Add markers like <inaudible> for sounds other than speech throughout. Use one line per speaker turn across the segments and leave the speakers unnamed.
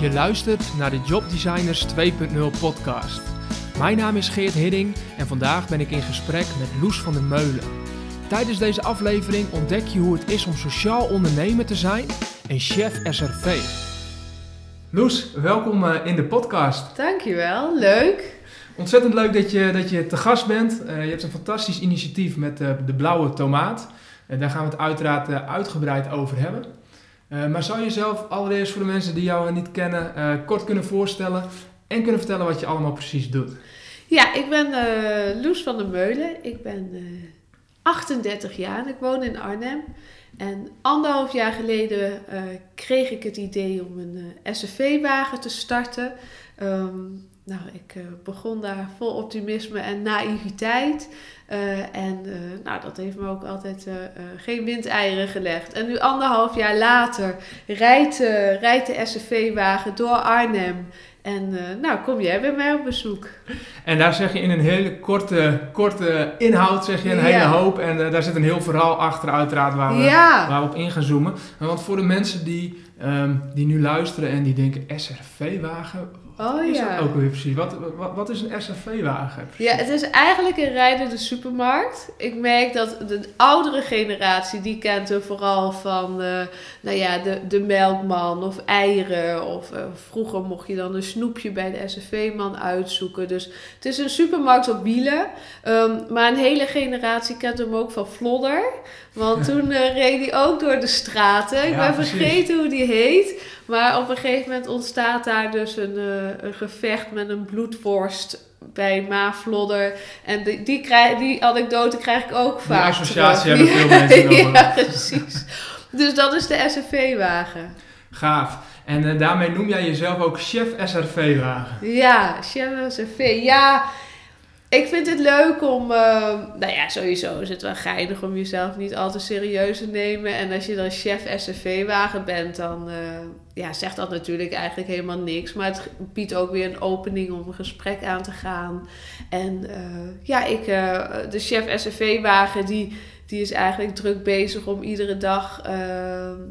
Je luistert naar de Job Designers 2.0 podcast. Mijn naam is Geert Hidding en vandaag ben ik in gesprek met Loes van der Meulen. Tijdens deze aflevering ontdek je hoe het is om sociaal ondernemer te zijn en chef SRV. Loes, welkom eh, in de podcast.
Dankjewel, leuk.
Ontzettend leuk dat je, dat je te gast bent. Uh, je hebt een fantastisch initiatief met uh, de blauwe tomaat. Uh, daar gaan we het uiteraard uitgebreid over hebben. Maar zou je jezelf allereerst voor de mensen die jou niet kennen kort kunnen voorstellen en kunnen vertellen wat je allemaal precies doet?
Ja, ik ben Loes van der Meulen. Ik ben 38 jaar en ik woon in Arnhem. En anderhalf jaar geleden kreeg ik het idee om een SUV-wagen te starten. Um, nou, ik uh, begon daar vol optimisme en naïviteit. Uh, en uh, nou, dat heeft me ook altijd geen windeieren gelegd. En nu anderhalf jaar later rijdt, rijdt de SCV-wagen door Arnhem. En nou, kom jij bij mij op bezoek.
En daar zeg je in een hele korte, korte inhoud zeg je een hele hoop. En daar zit een heel verhaal achter uiteraard waar we, waar we op in gaan zoomen. Want voor de mensen die, um, die nu luisteren en die denken SRV-wagen
Oh
is
ja.
dat ook weer precies? Wat, wat, wat is een SRV-wagen?
Ja, het is eigenlijk een rijdende supermarkt. Ik merk dat de oudere generatie, die kent er vooral van, uh, nou ja, de, de melkman of eieren. Of uh, vroeger mocht je dan een snoepje bij de SRV-man uitzoeken. Dus het is een supermarkt op wielen. Um, maar een hele generatie kent hem ook van Flodder. Want toen uh, reed hij ook door de straten. Ik ja, ben precies. vergeten hoe die heet. Maar op een gegeven moment ontstaat daar dus een, uh, een gevecht met een bloedworst bij Maaflodder. En die, die, krijg, die anekdote krijg ik ook vaak.
Die associatie hebben veel <laughs> mensen
Ja, precies. Dus dat is de SRV-wagen.
Gaaf. En uh, daarmee noem jij jezelf ook chef SRV-wagen.
Ja, chef SRV. Ja, ik vind het leuk om, uh, nou ja, sowieso is het wel geinig om jezelf niet al te serieus te nemen. En als je dan chef SCV-wagen bent, dan uh, ja, zegt dat natuurlijk eigenlijk helemaal niks. Maar het biedt ook weer een opening om een gesprek aan te gaan. En uh, ja, ik, de chef SCV-wagen, die die is eigenlijk druk bezig om iedere dag uh,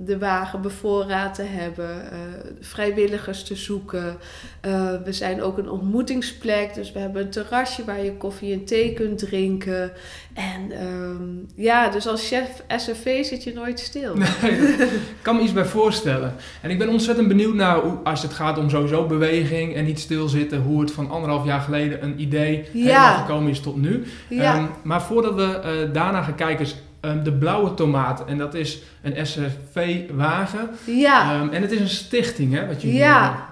de wagen bevoorraad te hebben, uh, vrijwilligers te zoeken. Uh, we zijn ook een ontmoetingsplek, dus we hebben een terrasje waar je koffie en thee kunt drinken. En um, ja, dus als chef SFV zit je nooit stil.
Nee, <laughs> ik kan me iets bij voorstellen. En ik ben ontzettend benieuwd naar, hoe, als het gaat om sowieso beweging en niet stilzitten, hoe het van anderhalf jaar geleden een idee ja. helemaal gekomen is tot nu.
Ja.
Um, maar voordat we daarna gaan kijken, Um, de blauwe tomaat. En dat is een SRV-wagen.
Ja.
Um, en het is een stichting, hè? Wat jullie,
ja.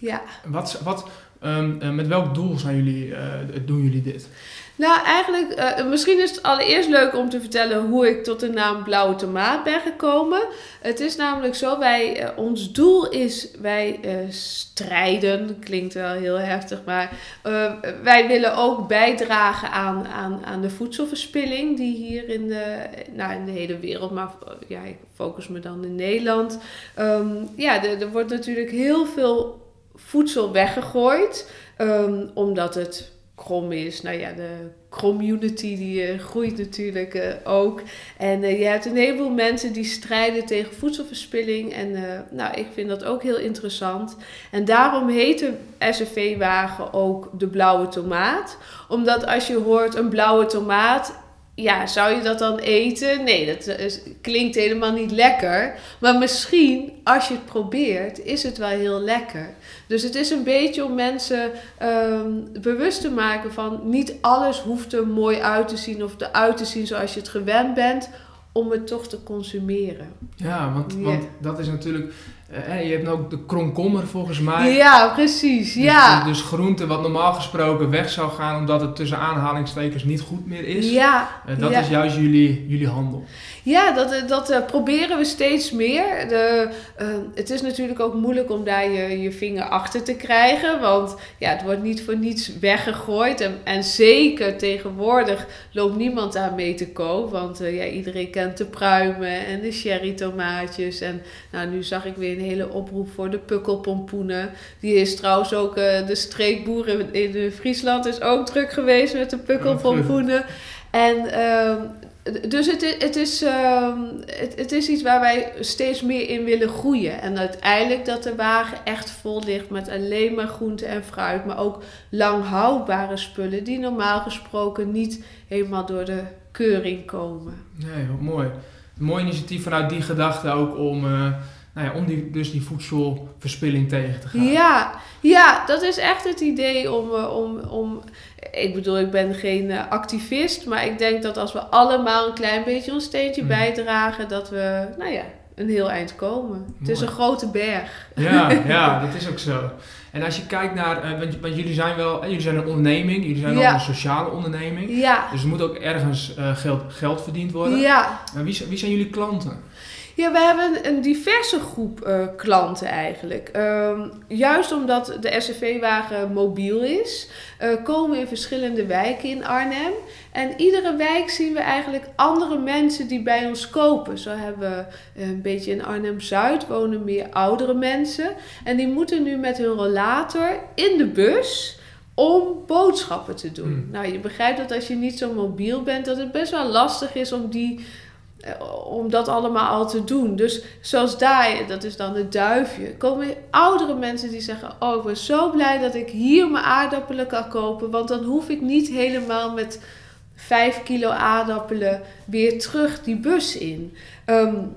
Ja.
Wat, wat, um, uh, met welk doel zijn jullie, uh, doen jullie dit?
Nou, eigenlijk, uh, misschien is het allereerst leuk om te vertellen hoe ik tot de naam Blauwe Tomaat ben gekomen. Het is namelijk zo, wij, uh, ons doel is, wij uh, strijden, klinkt wel heel heftig, maar wij willen ook bijdragen aan, aan, aan de voedselverspilling die hier in de, nou, in de hele wereld, maar ja, ik focus me dan in Nederland. Um, ja, er, wordt natuurlijk heel veel voedsel weggegooid, um, omdat het krom is. Nou ja, de community die uh, groeit natuurlijk uh, ook. En uh, je hebt een heleboel mensen die strijden tegen voedselverspilling. En nou, ik vind dat ook heel interessant. En daarom heet de SFV-wagen ook de blauwe tomaat. Omdat als je hoort een blauwe tomaat... Ja, zou je dat dan eten? Nee, dat is, klinkt helemaal niet lekker. Maar misschien, als je het probeert, is het wel heel lekker. Dus het is een beetje om mensen um, bewust te maken van niet alles hoeft er mooi uit te zien of eruit te zien zoals je het gewend bent, om het toch te consumeren.
Ja, want, yeah. want dat is natuurlijk. Uh, je hebt ook de kronkommer volgens mij.
Ja, precies. Ja.
Dus, dus groente wat normaal gesproken weg zou gaan omdat het tussen aanhalingstekens niet goed meer is.
Ja.
Uh, dat
ja.
is juist jullie, jullie handel.
Ja, dat, dat uh, proberen we steeds meer. De, uh, het is natuurlijk ook moeilijk om daar je, je vinger achter te krijgen. Want ja, het wordt niet voor niets weggegooid. En, en zeker tegenwoordig loopt niemand daar mee te koop. Want uh, ja, iedereen kent de pruimen en de cherry tomaatjes. En nou, nu zag ik weer een hele oproep voor de pukkelpompoenen. Die is trouwens ook de streekboer in, in Friesland is ook druk geweest met de pukkelpompoenen. <laughs> En dus het, is, het, is, ehm, het, het is iets waar wij steeds meer in willen groeien. En uiteindelijk dat de wagen echt vol ligt met alleen maar groente en fruit. Maar ook lang houdbare spullen die normaal gesproken niet helemaal door de keuring komen.
Nee, wat mooi. Een mooi initiatief vanuit die gedachte ook om, uh, nou ja, om die, dus die voedselverspilling tegen te gaan.
Ja, ja dat is echt het idee om, uh, om, om ik bedoel, ik ben geen uh, activist, maar ik denk dat als we allemaal een klein beetje ons steentje mm. bijdragen, dat we, nou ja, een heel eind komen. Mooi. Het is een grote berg.
Ja, ja, dat is ook zo. En als je kijkt naar, uh, want, want, jullie zijn wel, jullie zijn een onderneming, jullie zijn ja. ook een sociale onderneming.
Ja.
Dus er moet ook ergens uh, geld, geld verdiend worden.
Ja.
wie, wie zijn jullie klanten?
Ja, we hebben een diverse groep uh, klanten eigenlijk. Um, juist omdat de SCV-wagen mobiel is, uh, komen we in verschillende wijken in Arnhem. En iedere wijk zien we eigenlijk andere mensen die bij ons kopen. Zo hebben we een beetje in Arnhem-Zuid wonen meer oudere mensen. En die moeten nu met hun rollator in de bus om boodschappen te doen. Hmm. Nou, je begrijpt dat als je niet zo mobiel bent, dat het best wel lastig is om die eh, om dat allemaal al te doen. Dus zoals daar, dat is dan het duifje, komen oudere mensen die zeggen: Oh, ik ben zo blij dat ik hier mijn aardappelen kan kopen, want dan hoef ik niet helemaal met 5 kilo aardappelen weer terug die bus in. Um,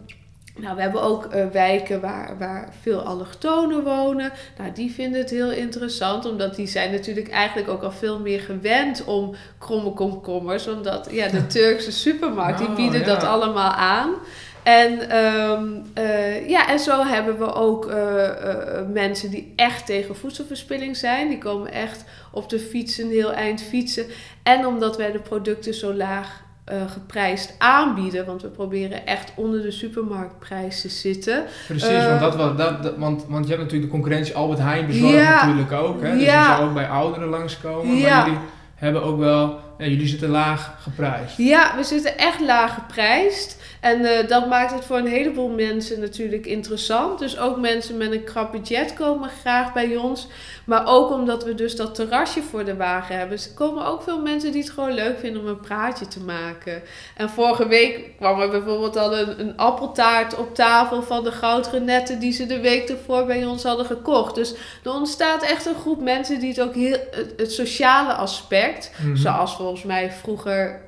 nou, we hebben ook uh, wijken waar, waar veel allochtonen wonen. Nou, die vinden het heel interessant, omdat die zijn natuurlijk eigenlijk ook al veel meer gewend om kromme komkommers. Omdat ja, de <laughs> Turkse supermarkt, die oh, bieden dat allemaal aan. En, um, uh, ja, en zo hebben we ook uh, mensen die echt tegen voedselverspilling zijn. Die komen echt op de fiets een heel eind fietsen. En omdat wij de producten zo laag uh, geprijsd aanbieden. Want we proberen echt onder de supermarktprijs te zitten.
Precies, uh, want, dat, was, dat, dat, want, want je hebt natuurlijk de concurrentie Albert Heijn bezorgd ja, natuurlijk ook. Hè? Dus ja. je zou ook bij ouderen langskomen. Ja. Maar jullie hebben ook wel, ja, jullie zitten laag geprijsd.
Ja, we zitten echt laag geprijsd. En uh, dat maakt het voor een heleboel mensen natuurlijk interessant. Dus ook mensen met een krap budget komen graag bij ons. Maar ook omdat we dus dat terrasje voor de wagen hebben. Er komen ook veel mensen die het gewoon leuk vinden om een praatje te maken. En vorige week kwam er bijvoorbeeld al een, een appeltaart op tafel van de goudrenetten die ze de week ervoor bij ons hadden gekocht. Dus er ontstaat echt een groep mensen die het ook heel, het, het sociale aspect, mm -hmm. zoals volgens mij vroeger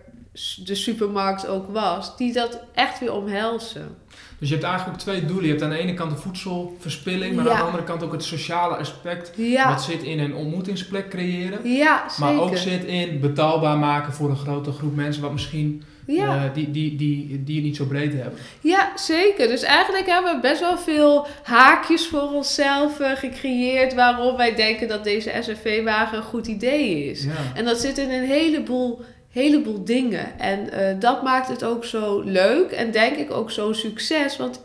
de supermarkt ook was, die dat echt weer omhelzen.
Dus je hebt eigenlijk ook twee doelen. Je hebt aan de ene kant de voedselverspilling, maar ja. aan de andere kant ook het sociale aspect.
Ja.
Wat zit in een ontmoetingsplek creëren.
Ja, zeker.
Maar ook zit in betaalbaar maken voor een grote groep mensen, wat misschien ja. Uh, die, die, die, die je niet zo breed hebben.
Ja, zeker. Dus eigenlijk hebben we best wel veel haakjes voor onszelf uh, gecreëerd waarom wij denken dat deze SFV-wagen een goed idee is.
Ja.
En dat zit in een heleboel heleboel dingen. En uh, dat maakt het ook zo leuk en denk ik ook zo'n succes. Want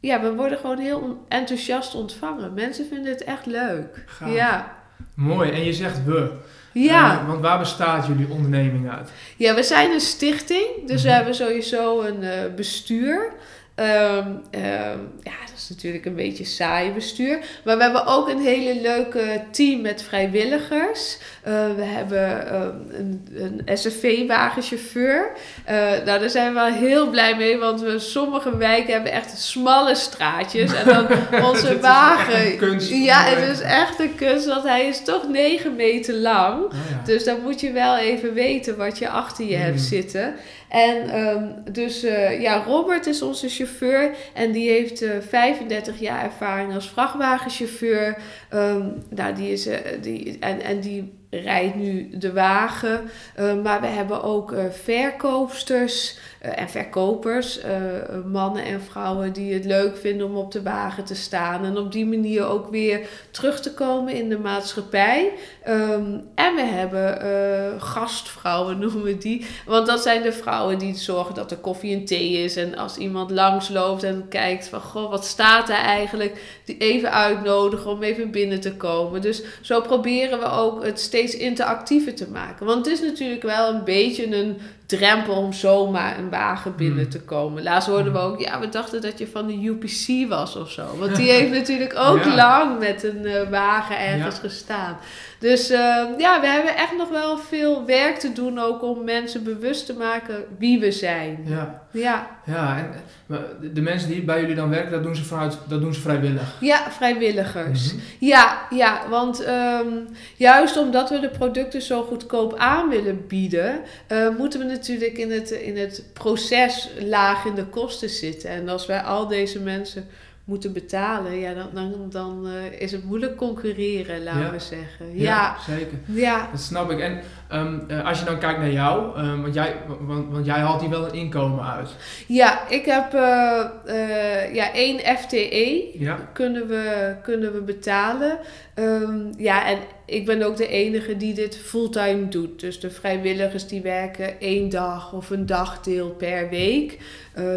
ja, we worden gewoon heel enthousiast ontvangen. Mensen vinden het echt leuk.
Gaaf.
Ja.
Mooi. En je zegt we.
Ja.
Uh, want waar bestaat jullie onderneming uit?
Ja, we zijn een stichting. Dus mm-hmm. we hebben sowieso een uh, bestuur. Um, um, ja, dat is natuurlijk een beetje saai bestuur. Maar we hebben ook een hele leuke team met vrijwilligers. Uh, we hebben um, een, een SFV-wagenchauffeur. Uh, nou, daar zijn we wel heel blij mee, want we sommige wijken hebben echt smalle straatjes. En dan <laughs> onze wagen.
Kunst,
ja, het is echt een kunst, want hij is toch 9 meter lang.
Oh, ja.
Dus dan moet je wel even weten wat je achter je mm. hebt zitten. En um, dus uh, ja, Robert is onze chauffeur en die heeft uh, 35 jaar ervaring als vrachtwagenchauffeur. Um, nou, die is, uh, die, en, en die rijdt nu de wagen. Uh, maar we hebben ook uh, verkoopsters uh, en verkopers, mannen en vrouwen die het leuk vinden om op de wagen te staan. En op die manier ook weer terug te komen in de maatschappij. Um, en we hebben gastvrouwen, <laughs> noemen we die. Want dat zijn de vrouwen die zorgen dat er koffie en thee is. En als iemand langsloopt en kijkt van, goh, wat staat er eigenlijk? Die even uitnodigen om even binnen te komen. Dus zo proberen we ook het steeds interactiever te maken. Want het is natuurlijk wel een beetje een drempel om zomaar een wagen binnen
Hmm.
te komen. Laatst hoorden we
Hmm.
ook, ja, we dachten dat je van de UPC was of zo. Want die <laughs> heeft natuurlijk ook
Ja.
lang met een eh, wagen ergens
Ja.
gestaan. Dus eh, ja, we hebben echt nog wel veel werk te doen ook om mensen bewust te maken wie we zijn.
Ja,
Ja,
ja en eh, de mensen die bij jullie dan werken, dat doen ze, vanuit, dat doen ze vrijwillig.
ja vrijwilligers.
Mhm.
Ja, ja, want ehm, juist omdat we de producten zo goedkoop aan willen bieden, eh, moeten we natuurlijk in het, in het proces laag in de kosten zitten. En als wij al deze mensen moeten betalen, ja, dan, dan, dan eh, is het moeilijk concurreren, laten
Ja.
we zeggen.
Ja,
Ja,
zeker.
ja.
Dat snap ik. En ehm, eh, als je dan kijkt naar jou, ehm, want, jij, want, want jij haalt hier wel een inkomen uit.
Ja, ik heb eh, eh, ja, één FTE.
Ja.
kunnen we, kunnen we betalen. Ehm, ja, en ik ben ook de enige die dit fulltime doet. Dus de vrijwilligers die werken één dag of een dagdeel per week.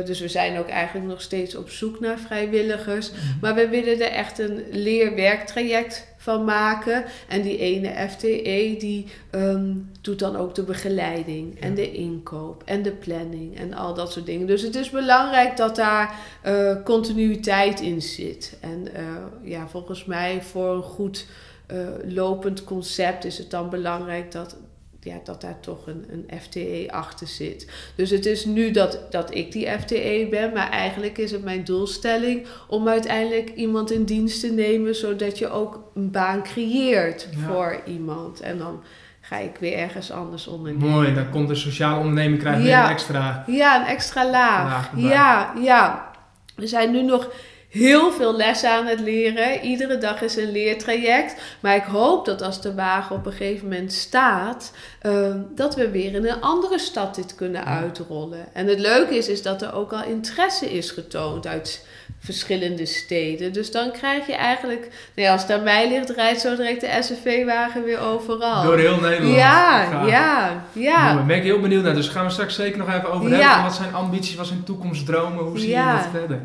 Dus we zijn ook eigenlijk nog steeds op zoek naar vrijwilligers. Maar we willen er echt een leerwerktraject van maken. En die ene FTE die ehm, doet dan ook de begeleiding en
Ja.
de inkoop en de planning en al dat soort dingen. Dus het is belangrijk dat daar eh, continuïteit in zit. En eh, ja, volgens mij voor een goed eh, lopend concept is het dan belangrijk dat, ja, dat daar toch een, een FTE achter zit. Dus het is nu dat, dat ik die FTE ben, maar eigenlijk is het mijn doelstelling om uiteindelijk iemand in dienst te nemen, zodat je ook een baan creëert
Ja.
voor iemand. En dan ga ik weer ergens anders ondernemen.
Mooi, dan komt de sociale onderneming krijgt weer
Ja.
een extra.
Ja, een extra laag.
Laag
ja, ja. We zijn nu nog heel veel lessen aan het leren. Iedere dag is een leertraject. Maar ik hoop dat als de wagen op een gegeven moment staat, ehm, dat we weer in een andere stad dit kunnen uitrollen. En het leuke is, is dat er ook al interesse is getoond uit verschillende steden. Dus dan krijg je eigenlijk, nou ja, als het aan mij ligt, rijdt zo direct de SUV-wagen weer overal.
Door heel Nederland.
ja, ja, ja.
Mooi, Daar ben ik heel benieuwd naar. Dus gaan we straks zeker nog even over
Ja.
hebben. Wat zijn ambities, wat zijn toekomstdromen? Hoe zie
Ja.
je dat verder?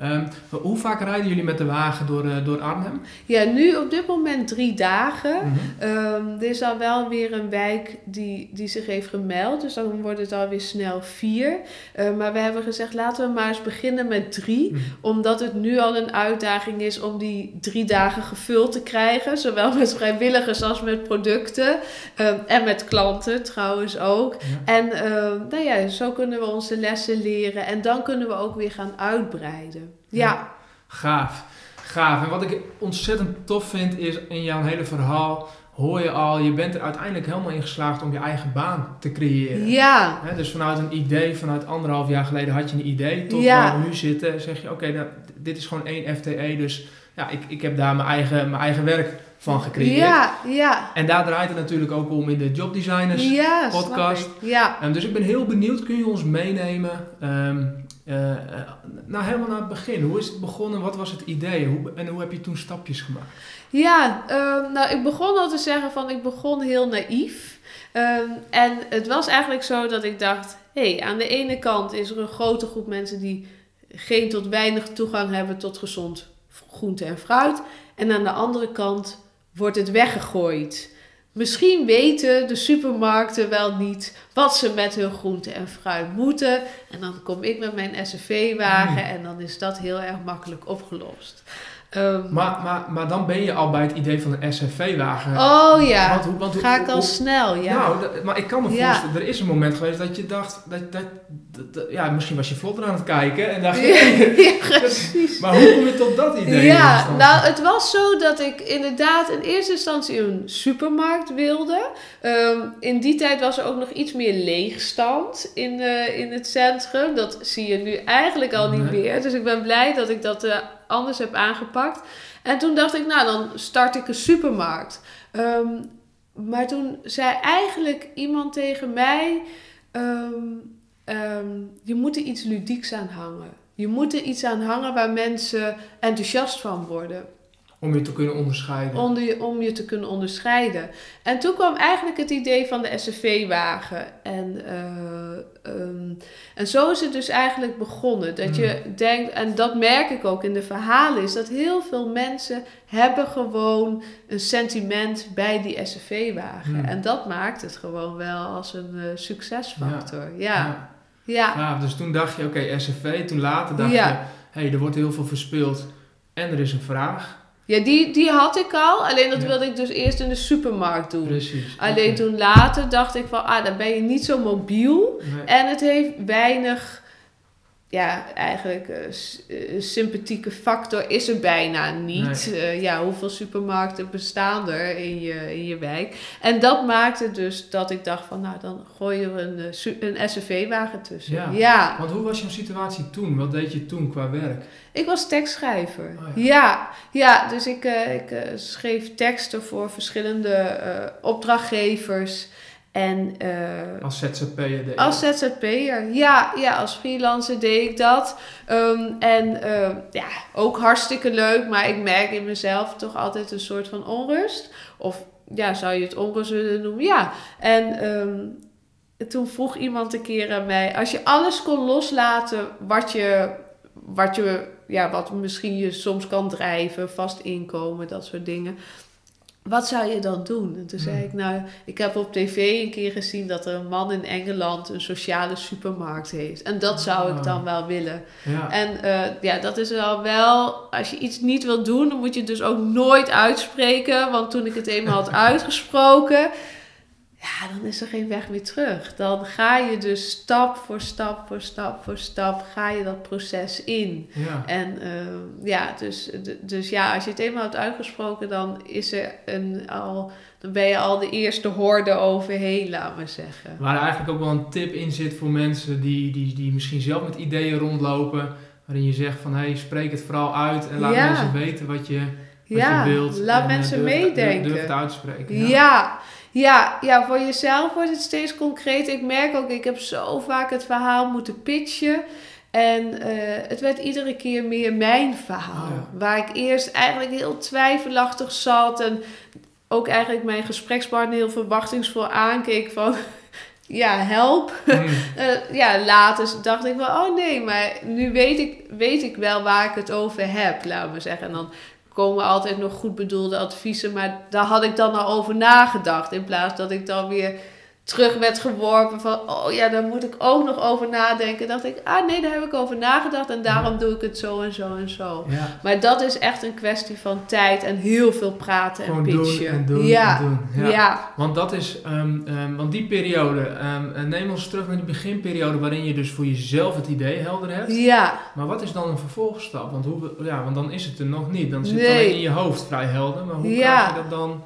Ehm, hoe vaak rijden jullie met de wagen door, eh, door Arnhem?
Ja, nu op dit moment drie dagen. Ehm, er is al wel weer een wijk die, die zich heeft gemeld. Dus dan wordt het alweer snel vier. Eh, maar we hebben gezegd, laten we maar eens beginnen met drie.
Mhm.
Omdat het nu al een uitdaging is om die drie dagen gevuld te krijgen. Zowel met vrijwilligers als met producten. Ehm, en met klanten trouwens ook.
Ja.
En ehm, nou ja, zo kunnen we onze lessen leren. En dan kunnen we ook weer gaan uitbreiden. Ja,
Gaaf, gaaf. En wat ik ontzettend tof vind is in jouw hele verhaal hoor je al, je bent er uiteindelijk helemaal in geslaagd om je eigen baan te creëren.
ja,
dus vanuit een idee, vanuit anderhalf jaar geleden had je een idee, tot
Ja.
waar we nu zitten, zeg je oké, nou, dit is gewoon één FTE, dus ja, ik, ik heb daar mijn eigen, mijn eigen werk van gecreëerd.
ja, ja.
En daar draait het natuurlijk ook om in de jobdesigners.
ja, snap
podcast.
ik. Ja.
Ehm, dus ik ben heel benieuwd, kun je ons meenemen ehm, eh, eh, nou, helemaal naar het begin. Hoe is het begonnen? Wat was het idee? Hoe, en hoe heb je toen stapjes gemaakt?
Ja, ehm, nou ik begon al te zeggen van ik begon heel naïef. Ehm, en het was eigenlijk zo dat ik dacht, hé, hey, aan de ene kant is er een grote groep mensen die geen tot weinig toegang hebben tot gezond groente en fruit. En aan de andere kant wordt het weggegooid. Misschien weten de supermarkten wel niet wat ze met hun groente en fruit moeten. En dan kom ik met mijn SUV-wagen
Hmm.
en dan is dat heel erg makkelijk opgelost. Ehm,
Maar, maar, maar dan ben je al bij het idee van een SFV-wagen.
Oh ja,
Want hoe- want hoe-
ga ik al
hoe-
snel, ja.
Nou, maar ik kan me
Ja.
voorstellen, er is een moment geweest dat je dacht, dat, dat, dat- dat- ja, misschien was je vlotter aan het kijken en dacht <laughs> je, <laughs>
ja, precies.
maar hoe kom je tot dat idee?
Ja, nou het was zo dat ik inderdaad in eerste instantie een supermarkt wilde. Ehm, in die tijd was er ook nog iets meer leegstand in, eh, in het centrum. Dat zie je nu eigenlijk al niet meer. Dus ik ben blij dat ik dat eh, anders heb aangepakt. En toen dacht ik, nou dan start ik een supermarkt. Ehm, maar toen zei eigenlijk iemand tegen mij: ehm, ehm, Je moet er iets ludieks aan hangen. Je moet er iets aan hangen waar mensen enthousiast van worden.
Om je te kunnen onderscheiden.
Om, je, om je te kunnen onderscheiden. En toen kwam eigenlijk het idee van de SCV-wagen. En, uh, um, en zo is het dus eigenlijk begonnen. Dat je
Hmm.
denkt, en dat merk ik ook in de verhalen, is dat heel veel mensen hebben gewoon een sentiment bij die SCV-wagen.
Hmm.
En dat maakt het gewoon wel als een uh, succesfactor. Ja.
Ja.
Ja.
Ja, dus toen dacht je, oké, SCV. Toen later dacht
Ja.
je, hé, hey, er wordt heel veel verspeeld. En er is een vraag.
Ja, die, die had ik al. Alleen dat
Ja.
wilde ik dus eerst in de supermarkt doen.
Precies.
Alleen toen later dacht ik van, ah, dan ben je niet zo mobiel.
Nee.
En het heeft weinig, ja, eigenlijk eh, s- eh, sympathieke factor is er bijna niet. Eh, ja, hoeveel supermarkten bestaan er in je, in je wijk? En dat maakte dus dat ik dacht van, nou, dan gooien we een, eh, een SUV-wagen tussen.
Ja.
ja.
Want hoe was jouw situatie toen? Wat deed je toen qua werk?
Ik was tekstschrijver.
Oh
ja. ja, ja, dus ik, eh, ik eh, schreef teksten voor verschillende eh, opdrachtgevers. En eh,
Als ZZP'er deed
als? ZZP'er, ja, ja, als freelancer deed ik dat. Ehm, en eh, ja, ook hartstikke leuk, maar ik merk in mezelf toch altijd een soort van onrust. Of ja, zou je het onrust willen noemen? Ja. En ehm, toen vroeg iemand een keer aan mij: als je alles kon loslaten wat je, wat je, ja, wat misschien je soms kan drijven, vast inkomen, dat soort dingen. Wat zou je dan doen? En toen zei
Hmm.
ik, nou, ik heb op tv een keer gezien dat er een man in Engeland een sociale supermarkt heeft. En dat zou ik
Ah.
dan wel willen.
Ja.
En eh, ja, dat is wel wel, als je iets niet wil doen, dan moet je het dus ook nooit uitspreken. Want toen ik het eenmaal had <laughs> uitgesproken, ja, dan is er geen weg meer terug. Dan ga je dus stap voor stap voor stap voor stap, ga je dat proces in.
ja.
En eh, ja, dus, dus ja, als je het eenmaal hebt uitgesproken, dan is er een al, dan ben je al de eerste horde overheen, laat maar zeggen.
Waar eigenlijk ook wel een tip in zit voor mensen die, die, die misschien zelf met ideeën rondlopen. Waarin je zegt van, hé, hey, spreek het vooral uit en laat
Ja.
mensen weten wat je, wat
Ja,
je wilt.
laat
en, eh,
mensen
durf
meedenken.
Durf het uit te spreken.
Ja. Ja, ja, voor jezelf wordt het steeds concreet. Ik merk ook, ik heb zo vaak het verhaal moeten pitchen. En eh, het werd iedere keer meer mijn verhaal.
Ja.
Waar ik eerst eigenlijk heel twijfelachtig zat. En ook eigenlijk mijn gesprekspartner heel verwachtingsvol aankeek van... <laughs> Ja, help.
Hmm. <laughs>
Eh, ja, later dacht ik wel, oh nee, maar nu weet ik, weet ik wel waar ik het over heb, laten we zeggen. En dan komen altijd nog goed bedoelde adviezen, maar daar had ik dan al over nagedacht. In plaats dat ik dan weer terug werd geworpen van, oh ja, daar moet ik ook nog over nadenken. dacht ik, ah nee, daar heb ik over nagedacht en daarom doe ik het zo en zo en zo.
Ja.
Maar dat is echt een kwestie van tijd en heel veel praten
Gewoon
en
doen
pitchen.
en doen
ja.
en doen.
Ja.
Want dat is, ehm, ehm, want die periode, ehm, eh, neem ons terug naar die beginperiode waarin je dus voor jezelf het idee helder hebt.
ja.
Maar wat is dan een vervolgstap? Want, hoe, ja, want dan is het er nog niet. Dan zit het
Nee.
alleen in je hoofd vrij helder. Maar hoe krijg je dat dan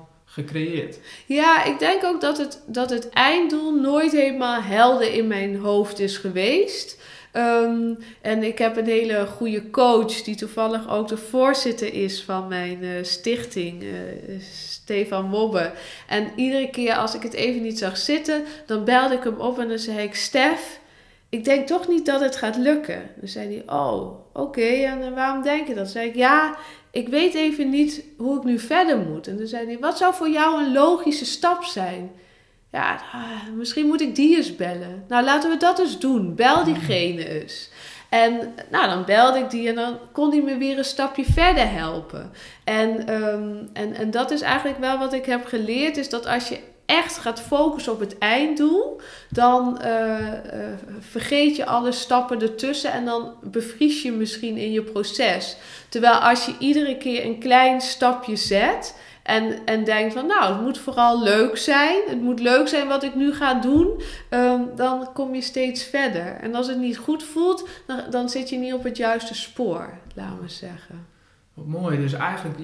Ja, ik denk ook dat het, dat het einddoel nooit helemaal helder in mijn hoofd is geweest. Ehm, en ik heb een hele goede coach die toevallig ook de voorzitter is van mijn eh, stichting, eh, Stefan Wobbe. En iedere keer als ik het even niet zag zitten, dan belde ik hem op en dan zei ik: Stef, ik denk toch niet dat het gaat lukken. Dan zei hij: Oh, oké, en eh, waarom denk je dat? Dan zei ik: Ja, ik weet even niet hoe ik nu verder moet. En toen zei hij, wat zou voor jou een logische stap zijn? Ja, ah, misschien moet ik die eens bellen. Nou, laten we dat eens doen. Bel diegene eens. En nou, dan belde ik die en dan kon hij me weer een stapje verder helpen. En, ehm, en, en dat is eigenlijk wel wat ik heb geleerd, is dat als je echt gaat focussen op het einddoel, dan eh, eh, vergeet je alle stappen ertussen en dan bevries je misschien in je proces. Terwijl als je iedere keer een klein stapje zet en, en denkt van nou, het moet vooral leuk zijn, het moet leuk zijn wat ik nu ga doen, ehm, dan kom je steeds verder. En als het niet goed voelt, dan, dan zit je niet op het juiste spoor, laten we zeggen.
Wat mooi. Dus eigenlijk,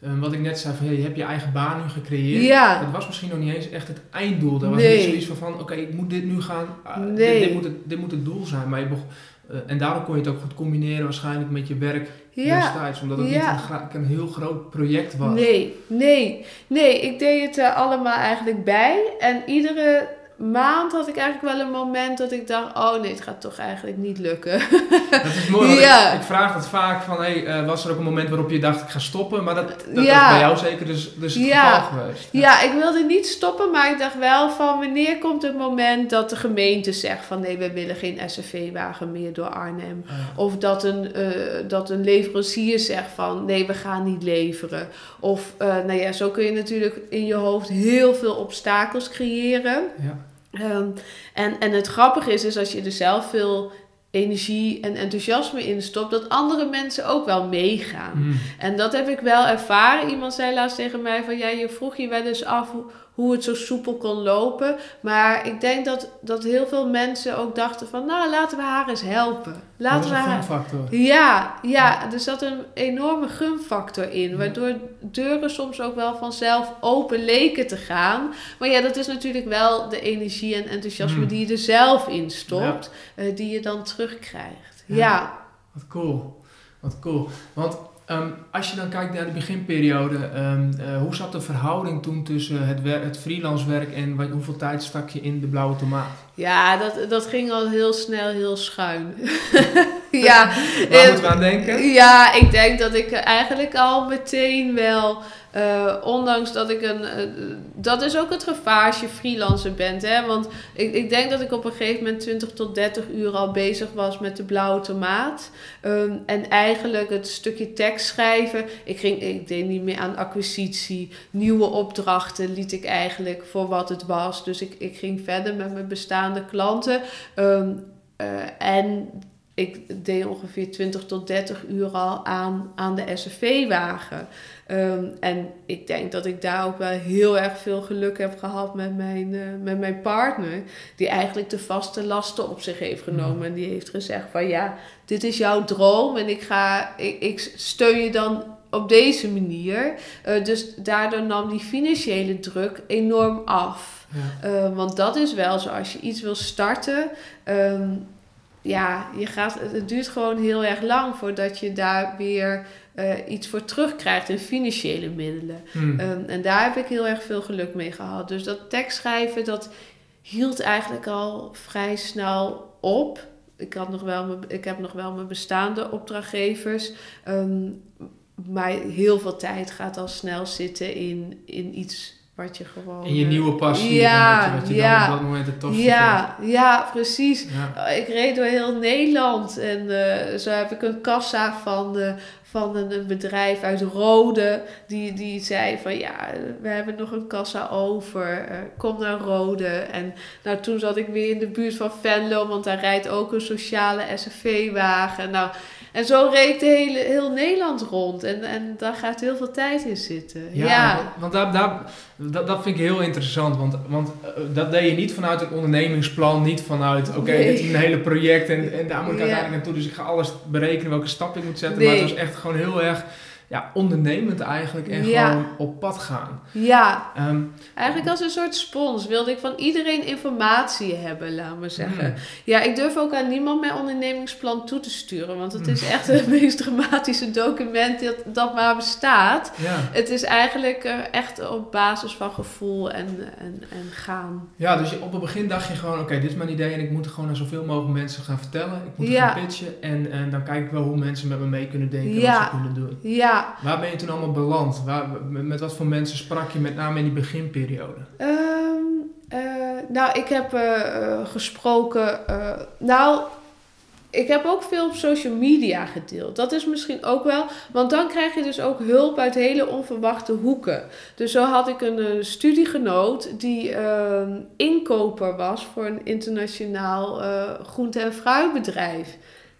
eh, wat ik net zei, van, hey, je hebt je eigen baan nu gecreëerd.
Ja.
Dat was misschien nog niet eens echt het einddoel. Dat was
Nee.
niet zoiets van, van oké, ik moet dit nu gaan. ah, dit-
Nee.
dit, moet het, dit moet het doel zijn. Maar je begon, eh, en daardoor kon je het ook goed combineren waarschijnlijk met je werk
Ja.
destijds. Omdat het
Ja.
niet een, heel groot project was.
Nee, nee, nee. Ik deed het allemaal eigenlijk bij. En iedere maand had ik eigenlijk wel een moment dat ik dacht, oh nee, het gaat toch eigenlijk niet lukken.
Dat is mooi, <laughs> ja. ik, ik, vraag dat vaak van, hey, uh, was er ook een moment waarop je dacht, ik ga stoppen? Maar dat, dat ja. is bij jou zeker dus, dus het ja. geval geweest.
Ja. ja. ik wilde niet stoppen, maar ik dacht wel van, wanneer komt het moment dat de gemeente zegt van, nee, we willen geen SFV-wagen meer door Arnhem. Of dat een, uh, dat een leverancier zegt van, nee, we gaan niet leveren. Of, uh, nou ja, zo kun je natuurlijk in je hoofd heel veel obstakels creëren. Ja. Um, en, en het grappige is, is als je er zelf veel energie en enthousiasme in stopt, dat andere mensen ook wel meegaan. Mm. En dat heb ik wel ervaren. Iemand zei laatst tegen mij van, ja, je vroeg je wel eens af hoe het zo soepel kon lopen. Maar ik denk dat, dat heel veel mensen ook dachten van, nou, laten we haar eens helpen. Laten
dat
is
een gunfactor.
Ja, ja, er zat een enorme gunfactor in. Waardoor deuren soms ook wel vanzelf open leken te gaan. Maar ja, dat is natuurlijk wel de energie en enthousiasme hmm. die je er zelf in stopt. Uh, die je dan terugkrijgt. Ja. ja.
Wat cool. Wat cool. Want Um, als je dan kijkt naar de beginperiode, um, uh, hoe zat de verhouding toen tussen het, het freelance werk en hoeveel tijd stak je in de blauwe tomaat?
Ja, dat, dat ging al heel snel heel schuin. <laughs> ja.
Waar moeten we aan denken?
Ja, ik denk dat ik eigenlijk al meteen wel uh, ondanks dat ik een. Uh, dat is ook het gevaar als je freelancer bent. Hè? Want ik, ik denk dat ik op een gegeven moment 20 tot 30 uur al bezig was met de blauwe tomaat. Um, en eigenlijk het stukje tekst schrijven. Ik, ging, ik deed niet meer aan acquisitie. Nieuwe opdrachten liet ik eigenlijk voor wat het was. Dus ik, ik ging verder met mijn bestaande klanten. Um, uh, en ik deed ongeveer 20 tot 30 uur al aan, aan de SFV-wagen. Um, en ik denk dat ik daar ook wel heel erg veel geluk heb gehad met mijn, uh, met mijn partner. Die eigenlijk de vaste lasten op zich heeft genomen. En die heeft gezegd van ja, dit is jouw droom en ik, ga, ik, ik steun je dan op deze manier. Uh, dus daardoor nam die financiële druk enorm af. Ja. Uh, want dat is wel zo, als je iets wil starten... Um, ja, je gaat, het duurt gewoon heel erg lang voordat je daar weer uh, iets voor terugkrijgt in financiële middelen. Hmm. Um, en daar heb ik heel erg veel geluk mee gehad. Dus dat tekstschrijven, dat hield eigenlijk al vrij snel op. Ik, had nog wel mijn, ik heb nog wel mijn bestaande opdrachtgevers. Um, maar heel veel tijd gaat al snel zitten in, in iets wat je gewoon...
In je nieuwe passie. Ja, wat je, wat je ja, dan op dat moment het tofste
ja, vindt. Ja, precies. Ja. Ik reed door heel Nederland en uh, zo heb ik een kassa van, uh, van een, bedrijf uit Rode. Die, die zei van ja, we hebben nog een kassa over. Kom naar Rode. En nou, toen zat ik weer in de buurt van Venlo, want daar rijdt ook een sociale SFV-wagen. Nou, en zo reed de hele, heel Nederland rond. En, en daar gaat heel veel tijd in zitten. Ja,
want daar, daar, dat, dat vind ik heel interessant. Want, want uh, dat deed je niet vanuit een ondernemingsplan. Niet vanuit, oké, okay, dit is een hele project en, en daar moet ik uiteindelijk naartoe. Dus ik ga alles berekenen welke stap ik moet zetten. Nee. Maar het was echt gewoon heel erg ja, ondernemend eigenlijk en gewoon op pad gaan.
Ja, um, eigenlijk als een soort spons wilde ik van iedereen informatie hebben, laat maar zeggen. Ja, ik durf ook aan niemand mijn ondernemingsplan toe te sturen, want het is hmm. echt <laughs> het meest dramatische document dat, dat maar bestaat. Ja. Het is eigenlijk uh, echt op basis van gevoel en, en, en gaan.
Ja, dus op het begin dacht je gewoon, oké, dit is mijn idee en ik moet gewoon aan zoveel mogelijk mensen gaan vertellen. Ik moet gaan pitchen en, en dan kijk ik wel hoe mensen met me mee kunnen denken en wat ze kunnen doen.
Ja,
Waar ben je toen allemaal beland? Waar, met wat voor mensen sprak je met name in die beginperiode?
Um, uh, nou, ik heb uh, gesproken. Uh, nou, ik heb ook veel op social media gedeeld. Dat is misschien ook wel, want dan krijg je dus ook hulp uit hele onverwachte hoeken. Dus zo had ik een, studiegenoot die ehm, inkoper was voor een internationaal groente- en fruitbedrijf.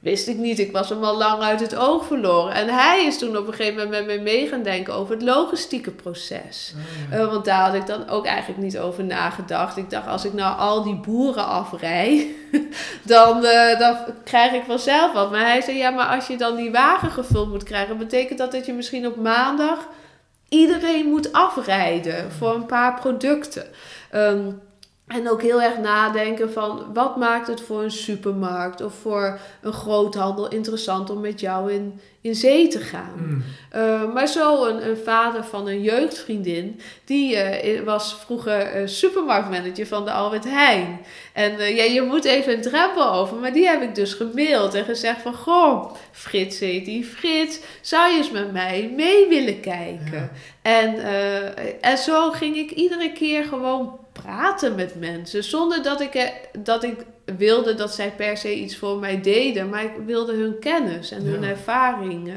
Wist ik niet. Ik was hem al lang uit het oog verloren. En hij is toen op een gegeven moment met me mee gaan denken over het logistieke proces. Oh, uh, want daar had ik dan ook eigenlijk niet over nagedacht. Ik dacht, als ik nou al die boeren afrij, <laughs> dan, uh, dan krijg ik vanzelf wat. Maar hij zei, ja, maar als je dan die wagen gevuld moet krijgen, betekent dat dat je misschien op maandag iedereen moet afrijden voor een paar producten. Um, En ook heel erg nadenken van wat maakt het voor een supermarkt of voor een groothandel interessant om met jou in, in zee te gaan.
Mm.
Uh, maar zo een, een, vader van een jeugdvriendin, die uh, was vroeger uh, supermarktmanager van de Albert Heijn. En ja, je moet even een drempel over, maar die heb ik dus gemaild en gezegd van, goh, Frits heet die, Frits, zou je eens met mij mee willen kijken? Ja. En, en zo ging ik iedere keer gewoon praten met mensen. Zonder dat ik, dat ik wilde dat zij per se iets voor mij deden. Maar ik wilde hun kennis en hun ervaring.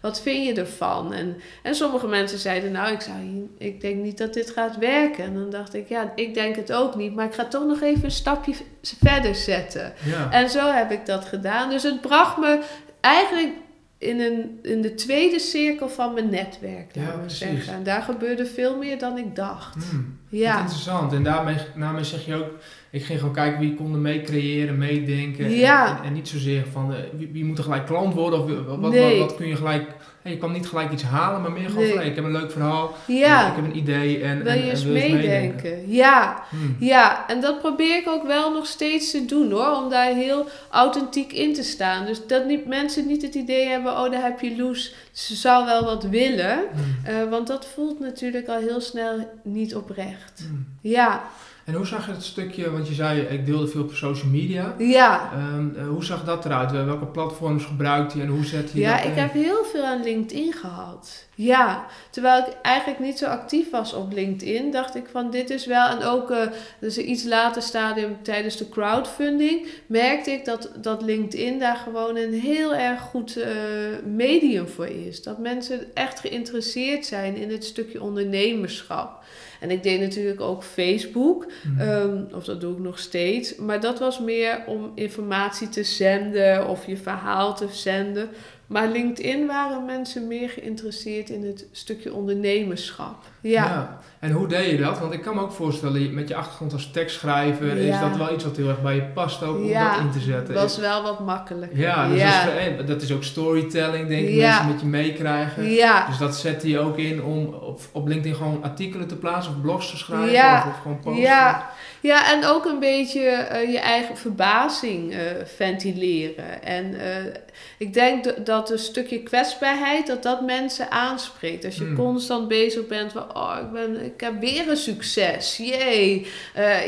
wat vind je ervan? En, en sommige mensen zeiden, nou, ik, zou, ik denk niet dat dit gaat werken. En dan dacht ik, ja, ik denk het ook niet. Maar ik ga toch nog even een stapje verder zetten.
Ja.
En zo heb ik dat gedaan. Dus het bracht me eigenlijk in, een, in de tweede cirkel van mijn netwerk,
Ja,
we zeggen. En daar gebeurde veel meer dan ik dacht.
Mm.
Ja.
Wat interessant. En daarmee, daarmee zeg je ook, ik ging gewoon kijken wie konden meecreëren, meedenken. En-
Ja.
En, en niet zozeer van eh, wie, wie moet er gelijk klant worden of wie- wat, wat,
Nee.
wat, wat kun je gelijk. hey, je kan niet gelijk iets halen, maar meer gewoon
Nee.
van hey, ik heb een leuk verhaal,
Ja,
ik heb een idee en,
wil je
en
eens
wil je eens
meedenken? Ja,
Hmm.
ja, en dat probeer ik ook wel nog steeds te doen hoor, om daar heel authentiek in te staan. Dus dat niet, mensen niet het idee hebben, oh daar heb je Loes, ze zou wel wat willen.
Hmm.
Eh, want dat voelt natuurlijk al heel snel niet oprecht.
Hmm.
Ja,
En hoe zag je het stukje, want je zei ik deelde veel op social media.
ja.
Ehm, eh, hoe zag dat eruit? Welke platforms gebruikte je en hoe zet je
Ja,
dat
ik
in?
heb heel veel aan LinkedIn gehad. Ja, terwijl ik eigenlijk niet zo actief was op LinkedIn, dacht ik van dit is wel. En ook eh dus een iets later stadium tijdens de crowdfunding merkte ik dat, dat LinkedIn daar gewoon een heel erg goed eh, medium voor is. Dat mensen echt geïnteresseerd zijn in het stukje ondernemerschap. En ik deed natuurlijk ook Facebook.
Hmm.
Ehm, of dat doe ik nog steeds. Maar dat was meer om informatie te zenden of je verhaal te zenden. Maar LinkedIn waren mensen meer geïnteresseerd in het stukje ondernemerschap. Ja.
En hoe deed je dat? Want ik kan me ook voorstellen, met je achtergrond als tekstschrijver, is
Ja.
dat wel iets wat heel erg bij je past ook om
Ja,
dat in te zetten.
was wel wat makkelijker.
ja, dus
ja.
Dat, is, eh, dat is ook storytelling, denk ik,
Ja.
mensen met je meekrijgen.
ja.
Dus dat zette je ook in om op, op LinkedIn gewoon artikelen te plaatsen of blogs te schrijven
Ja.
of, of gewoon posten.
Ja, ja, en ook een beetje eh, je eigen verbazing eh, ventileren. En eh, ik denk dat een stukje kwetsbaarheid, dat dat mensen aanspreekt. Als je
Hmm.
constant bezig bent van, oh, ik, ben, ik heb weer een succes, jee.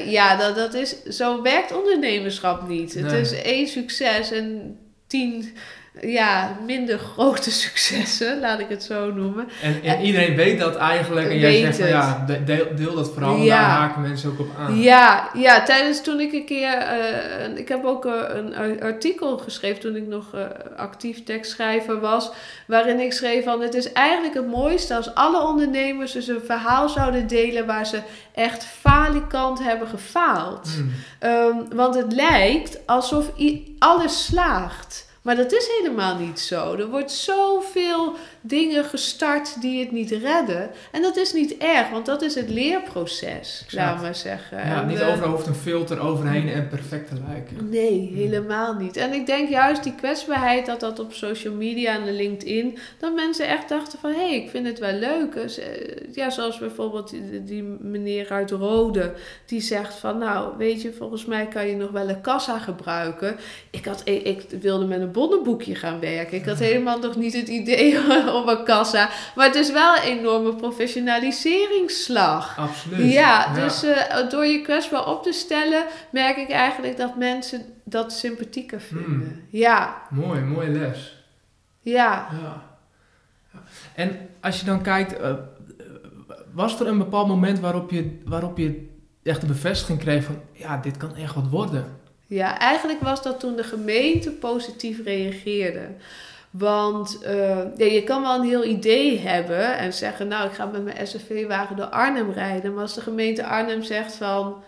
Ja, dat, dat is, zo werkt ondernemerschap niet. Het is één succes en tien... Ja, minder grote <laughs> successen, laat ik het zo noemen.
En, en iedereen weet dat eigenlijk en jij zegt van
het.
ja, de- deel, deel dat vooral,
Ja.
daar haken mensen ook op aan.
Ja, ja, tijdens toen ik een keer. eh, ik heb ook eh, een ar- artikel geschreven toen ik nog eh, actief tekstschrijver was. Waarin ik schreef van het is eigenlijk het mooiste als alle ondernemers dus een verhaal zouden delen waar ze echt falikant hebben gefaald.
Hmm.
Ehm, want het lijkt alsof alles slaagt. Maar dat is helemaal niet zo. Er wordt zoveel dingen gestart die het niet redden. En dat is niet erg, want dat is het leerproces, laat maar zeggen.
Ja,
En,
niet
eh,
overal hoeft een filter overheen en perfect te lijken.
Nee, helemaal niet. En ik denk juist die kwetsbaarheid dat dat op social media en LinkedIn, dat mensen echt dachten van, hé, hey, ik vind het wel leuk. Dus, eh, ja, zoals bijvoorbeeld die, die meneer uit Rode, die zegt van, nou, weet je, volgens mij kan je nog wel een kassa gebruiken. Ik, had, ik, ik wilde met een bonnenboekje gaan werken. Ik had helemaal nog niet het idee <laughs> om een kassa. Maar het is wel een enorme professionaliseringsslag.
Absoluut.
Ja, dus eh, door je kwetsbaar op te stellen, merk ik eigenlijk dat mensen dat sympathieker vinden.
Hmm.
Ja,
Mooi, mooie les.
ja.
Ja. Ja. En als je dan kijkt, eh, was er een bepaald moment waarop je, waarop je echt de bevestiging kreeg van, ja, dit kan echt wat worden?
Ja, eigenlijk was dat toen de gemeente positief reageerde. Want eh, ja, je kan wel een heel idee hebben en zeggen, nou, ik ga met mijn SUV-wagen door Arnhem rijden. Maar als de gemeente Arnhem zegt van,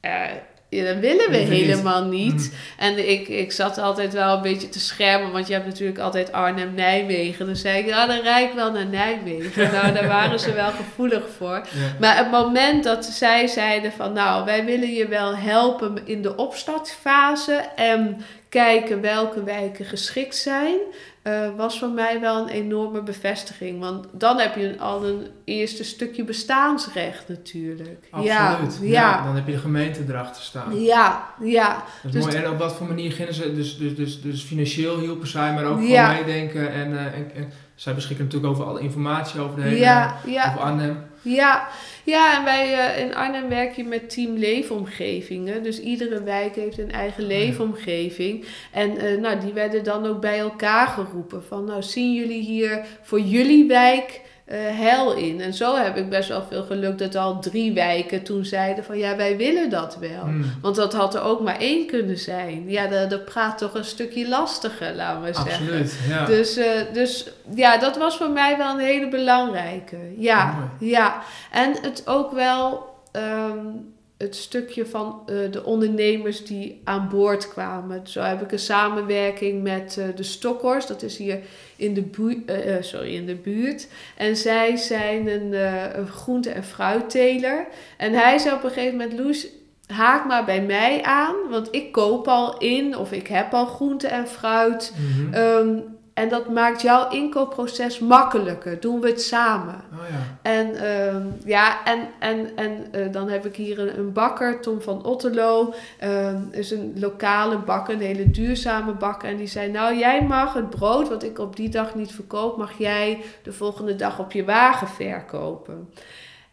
eh, ja, dat willen we
niet.
helemaal niet.
Mm.
En ik, ik zat altijd wel een beetje te schermen, want je hebt natuurlijk altijd Arnhem-Nijmegen. Dan zei ik, ja, dan rijd ik wel naar Nijmegen. <laughs> nou, daar waren ze wel gevoelig voor.
Ja.
Maar het moment dat zij zeiden van, nou, wij willen je wel helpen in de opstartfase en kijken welke wijken geschikt zijn, uh, was voor mij wel een enorme bevestiging. Want dan heb je al een eerste stukje bestaansrecht natuurlijk.
Absoluut. Ja, ja. dan heb je de gemeente erachter staan.
Ja, ja.
Dat is dus mooi. En op wat voor manier gingen ze, dus, dus, dus, dus financieel hielpen zij, maar ook gewoon meedenken. En, uh, en, en, zij beschikken natuurlijk over alle informatie over de hele, ja, ja. over Arnhem.
Ja, ja, en wij uh, in Arnhem werk je met team leefomgevingen. Dus iedere wijk heeft een eigen oh leefomgeving. En uh, nou, die werden dan ook bij elkaar geroepen. Van nou, zien jullie hier voor jullie wijk uh, hel in. En zo heb ik best wel veel geluk dat al drie wijken toen zeiden van ja, wij willen dat wel. Hmm. Want dat had er ook maar één kunnen zijn. Ja, dat, dat praat toch een stukje lastiger, laten we zeggen.
Absoluut, ja.
Dus, uh, dus ja, dat was voor mij wel een hele belangrijke. Ja, ja. En het ook wel... Um, het stukje van uh, de ondernemers die aan boord kwamen. Zo heb ik een samenwerking met uh, de Stokkers, dat is hier in de, bu uh, sorry, in de buurt. En zij zijn een, een groente- en fruitteler. En hij zei op een gegeven moment, Loes, haak maar bij mij aan, want ik koop al in of ik heb al groente en fruit. Mm -hmm. um, en dat maakt jouw inkoopproces makkelijker. Doen we het samen.
Oh ja.
En, uh, ja, en, en, en uh, dan heb ik hier een, een bakker, Tom van Otterlo. Uh, is een lokale bakker, een hele duurzame bakker. En die zei, nou jij mag het brood wat ik op die dag niet verkoop... mag jij de volgende dag op je wagen verkopen.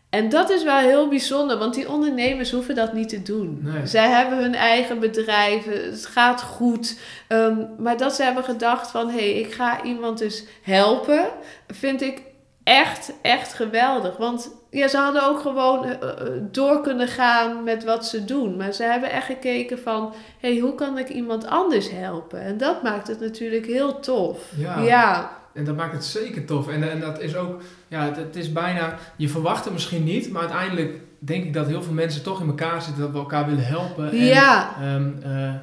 En dat is wel heel bijzonder, want die ondernemers hoeven dat niet te doen. Nee. Zij hebben hun eigen bedrijven, het gaat goed. Um, maar dat ze hebben gedacht van, hé, hey, ik ga iemand dus helpen, vind ik echt, echt geweldig. Want ja, ze hadden ook gewoon uh, door kunnen gaan met wat ze doen. Maar ze hebben echt gekeken van, hé, hey, hoe kan ik iemand anders helpen? En dat maakt het natuurlijk heel tof.
Ja. ja. En dat maakt het zeker tof. En, en dat is ook, ja, het, is bijna, je verwacht het misschien niet, maar uiteindelijk denk ik dat heel veel mensen toch in elkaar zitten, dat we elkaar willen helpen. En,
ja.
Um, uh,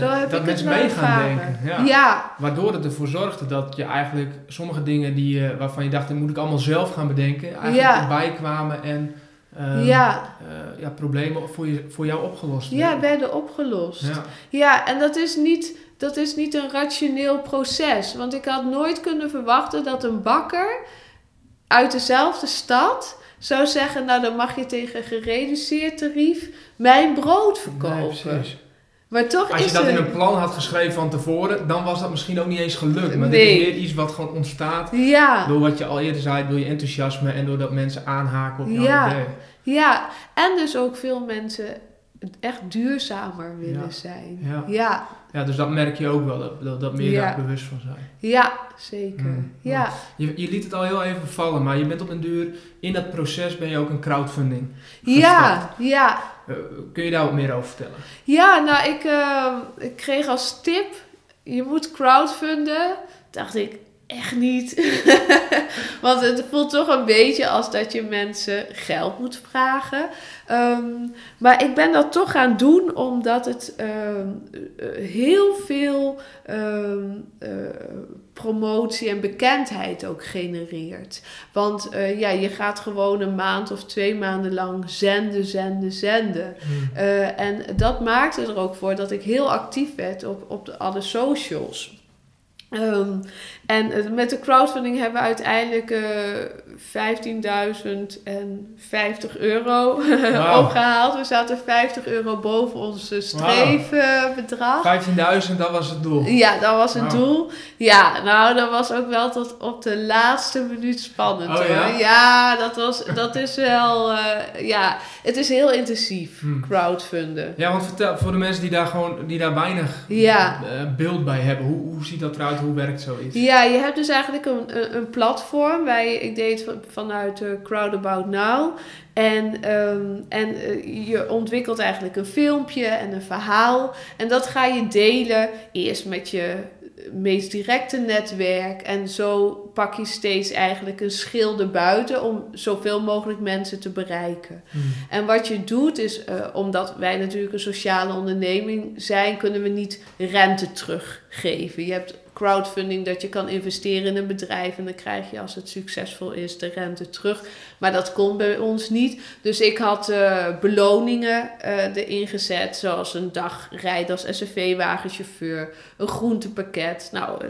uh, dat mensen mee gaan denken. Ja.
ja.
Waardoor het ervoor zorgde dat je eigenlijk sommige dingen die, uh, waarvan je dacht, dat moet ik allemaal zelf gaan bedenken, eigenlijk ja. erbij kwamen en um, ja. ja, problemen voor, je, voor jou opgelost
werden. Ja, werden opgelost. Ja. ja, en dat is niet dat is niet een rationeel proces. Want ik had nooit kunnen verwachten dat een bakker uit dezelfde stad zou zeggen: Nou, dan mag je tegen gereduceerd tarief mijn brood verkopen. Nee, maar toch
Als je dat in een plan had geschreven van tevoren, dan was dat misschien ook niet eens gelukt. Maar nee. dit is meer iets wat gewoon ontstaat
ja.
door wat je al eerder zei, door je enthousiasme en doordat mensen aanhaken op jouw
ja.
idee.
Ja, en dus ook veel mensen echt duurzamer willen
ja.
zijn.
Ja.
Ja.
Dus dat merk je ook wel, dat, dat, dat meer daar bewust van zijn.
Ja, zeker. Mm. Ja.
Je, je liet het al heel even vallen, maar je bent op een duur, in dat proces ben je ook een crowdfunding
Ja, ja.
Uh, kun je daar wat meer over vertellen?
Ja, nou, ik, uh, ik kreeg als tip, je moet crowdfunden. Dacht ik, echt niet. <laughs> Want het voelt toch een beetje als dat je mensen geld moet vragen. Um, maar ik ben dat toch gaan doen omdat het um, heel veel um, uh, promotie en bekendheid ook genereert. Want uh, ja, je gaat gewoon een maand of twee maanden lang zenden, zenden, zenden. Mm. Uh, en dat maakte er ook voor dat ik heel actief werd op, op de, alle socials. Um, en met de crowdfunding hebben we uiteindelijk uh, 15.050 euro <laughs> wow. opgehaald. We zaten 50 euro boven ons streefbedrag.
Wow. 15.000, dat was het doel?
Ja, dat was het wow. doel. Ja, nou, dat was ook wel tot op de laatste minuut spannend.
Oh, ja?
ja? dat, was, dat is wel... Uh, ja, het is heel intensief, hmm. crowdfunden.
Ja, want vertel, voor de mensen die daar gewoon die daar weinig
ja.
beeld bij hebben. Hoe, hoe ziet dat eruit? Hoe werkt zoiets?
Ja, je hebt dus eigenlijk een, een, platform. Wij, ik deed het vanuit uh, Crowd About Now. En, um, en uh, je ontwikkelt eigenlijk een filmpje en een verhaal. En dat ga je delen eerst met je meest directe netwerk. En zo pak je steeds eigenlijk een schil erbuiten om zoveel mogelijk mensen te bereiken.
Hmm.
En wat je doet is, uh, omdat wij natuurlijk een sociale onderneming zijn, kunnen we niet rente teruggeven. Je hebt crowdfunding dat je kan investeren in een bedrijf en dan krijg je als het succesvol is de rente terug. Maar dat kon bij ons niet. Dus ik had uh, beloningen uh, erin gezet, zoals een dag rijden als SUV-wagenchauffeur, een groentepakket. Nou,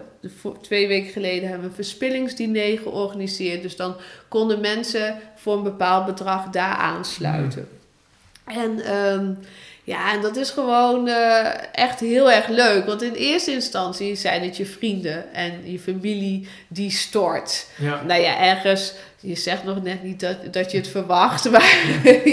twee weken geleden hebben we een verspillingsdiner georganiseerd. Dus dan konden mensen voor een bepaald bedrag daar aansluiten. En um, ja, en dat is gewoon uh, echt heel erg leuk. Want in eerste instantie zijn het je vrienden en je familie die stort. Ja. Nou ja, ergens je zegt nog net niet dat, dat je het verwacht, <laughs> maar <laughs>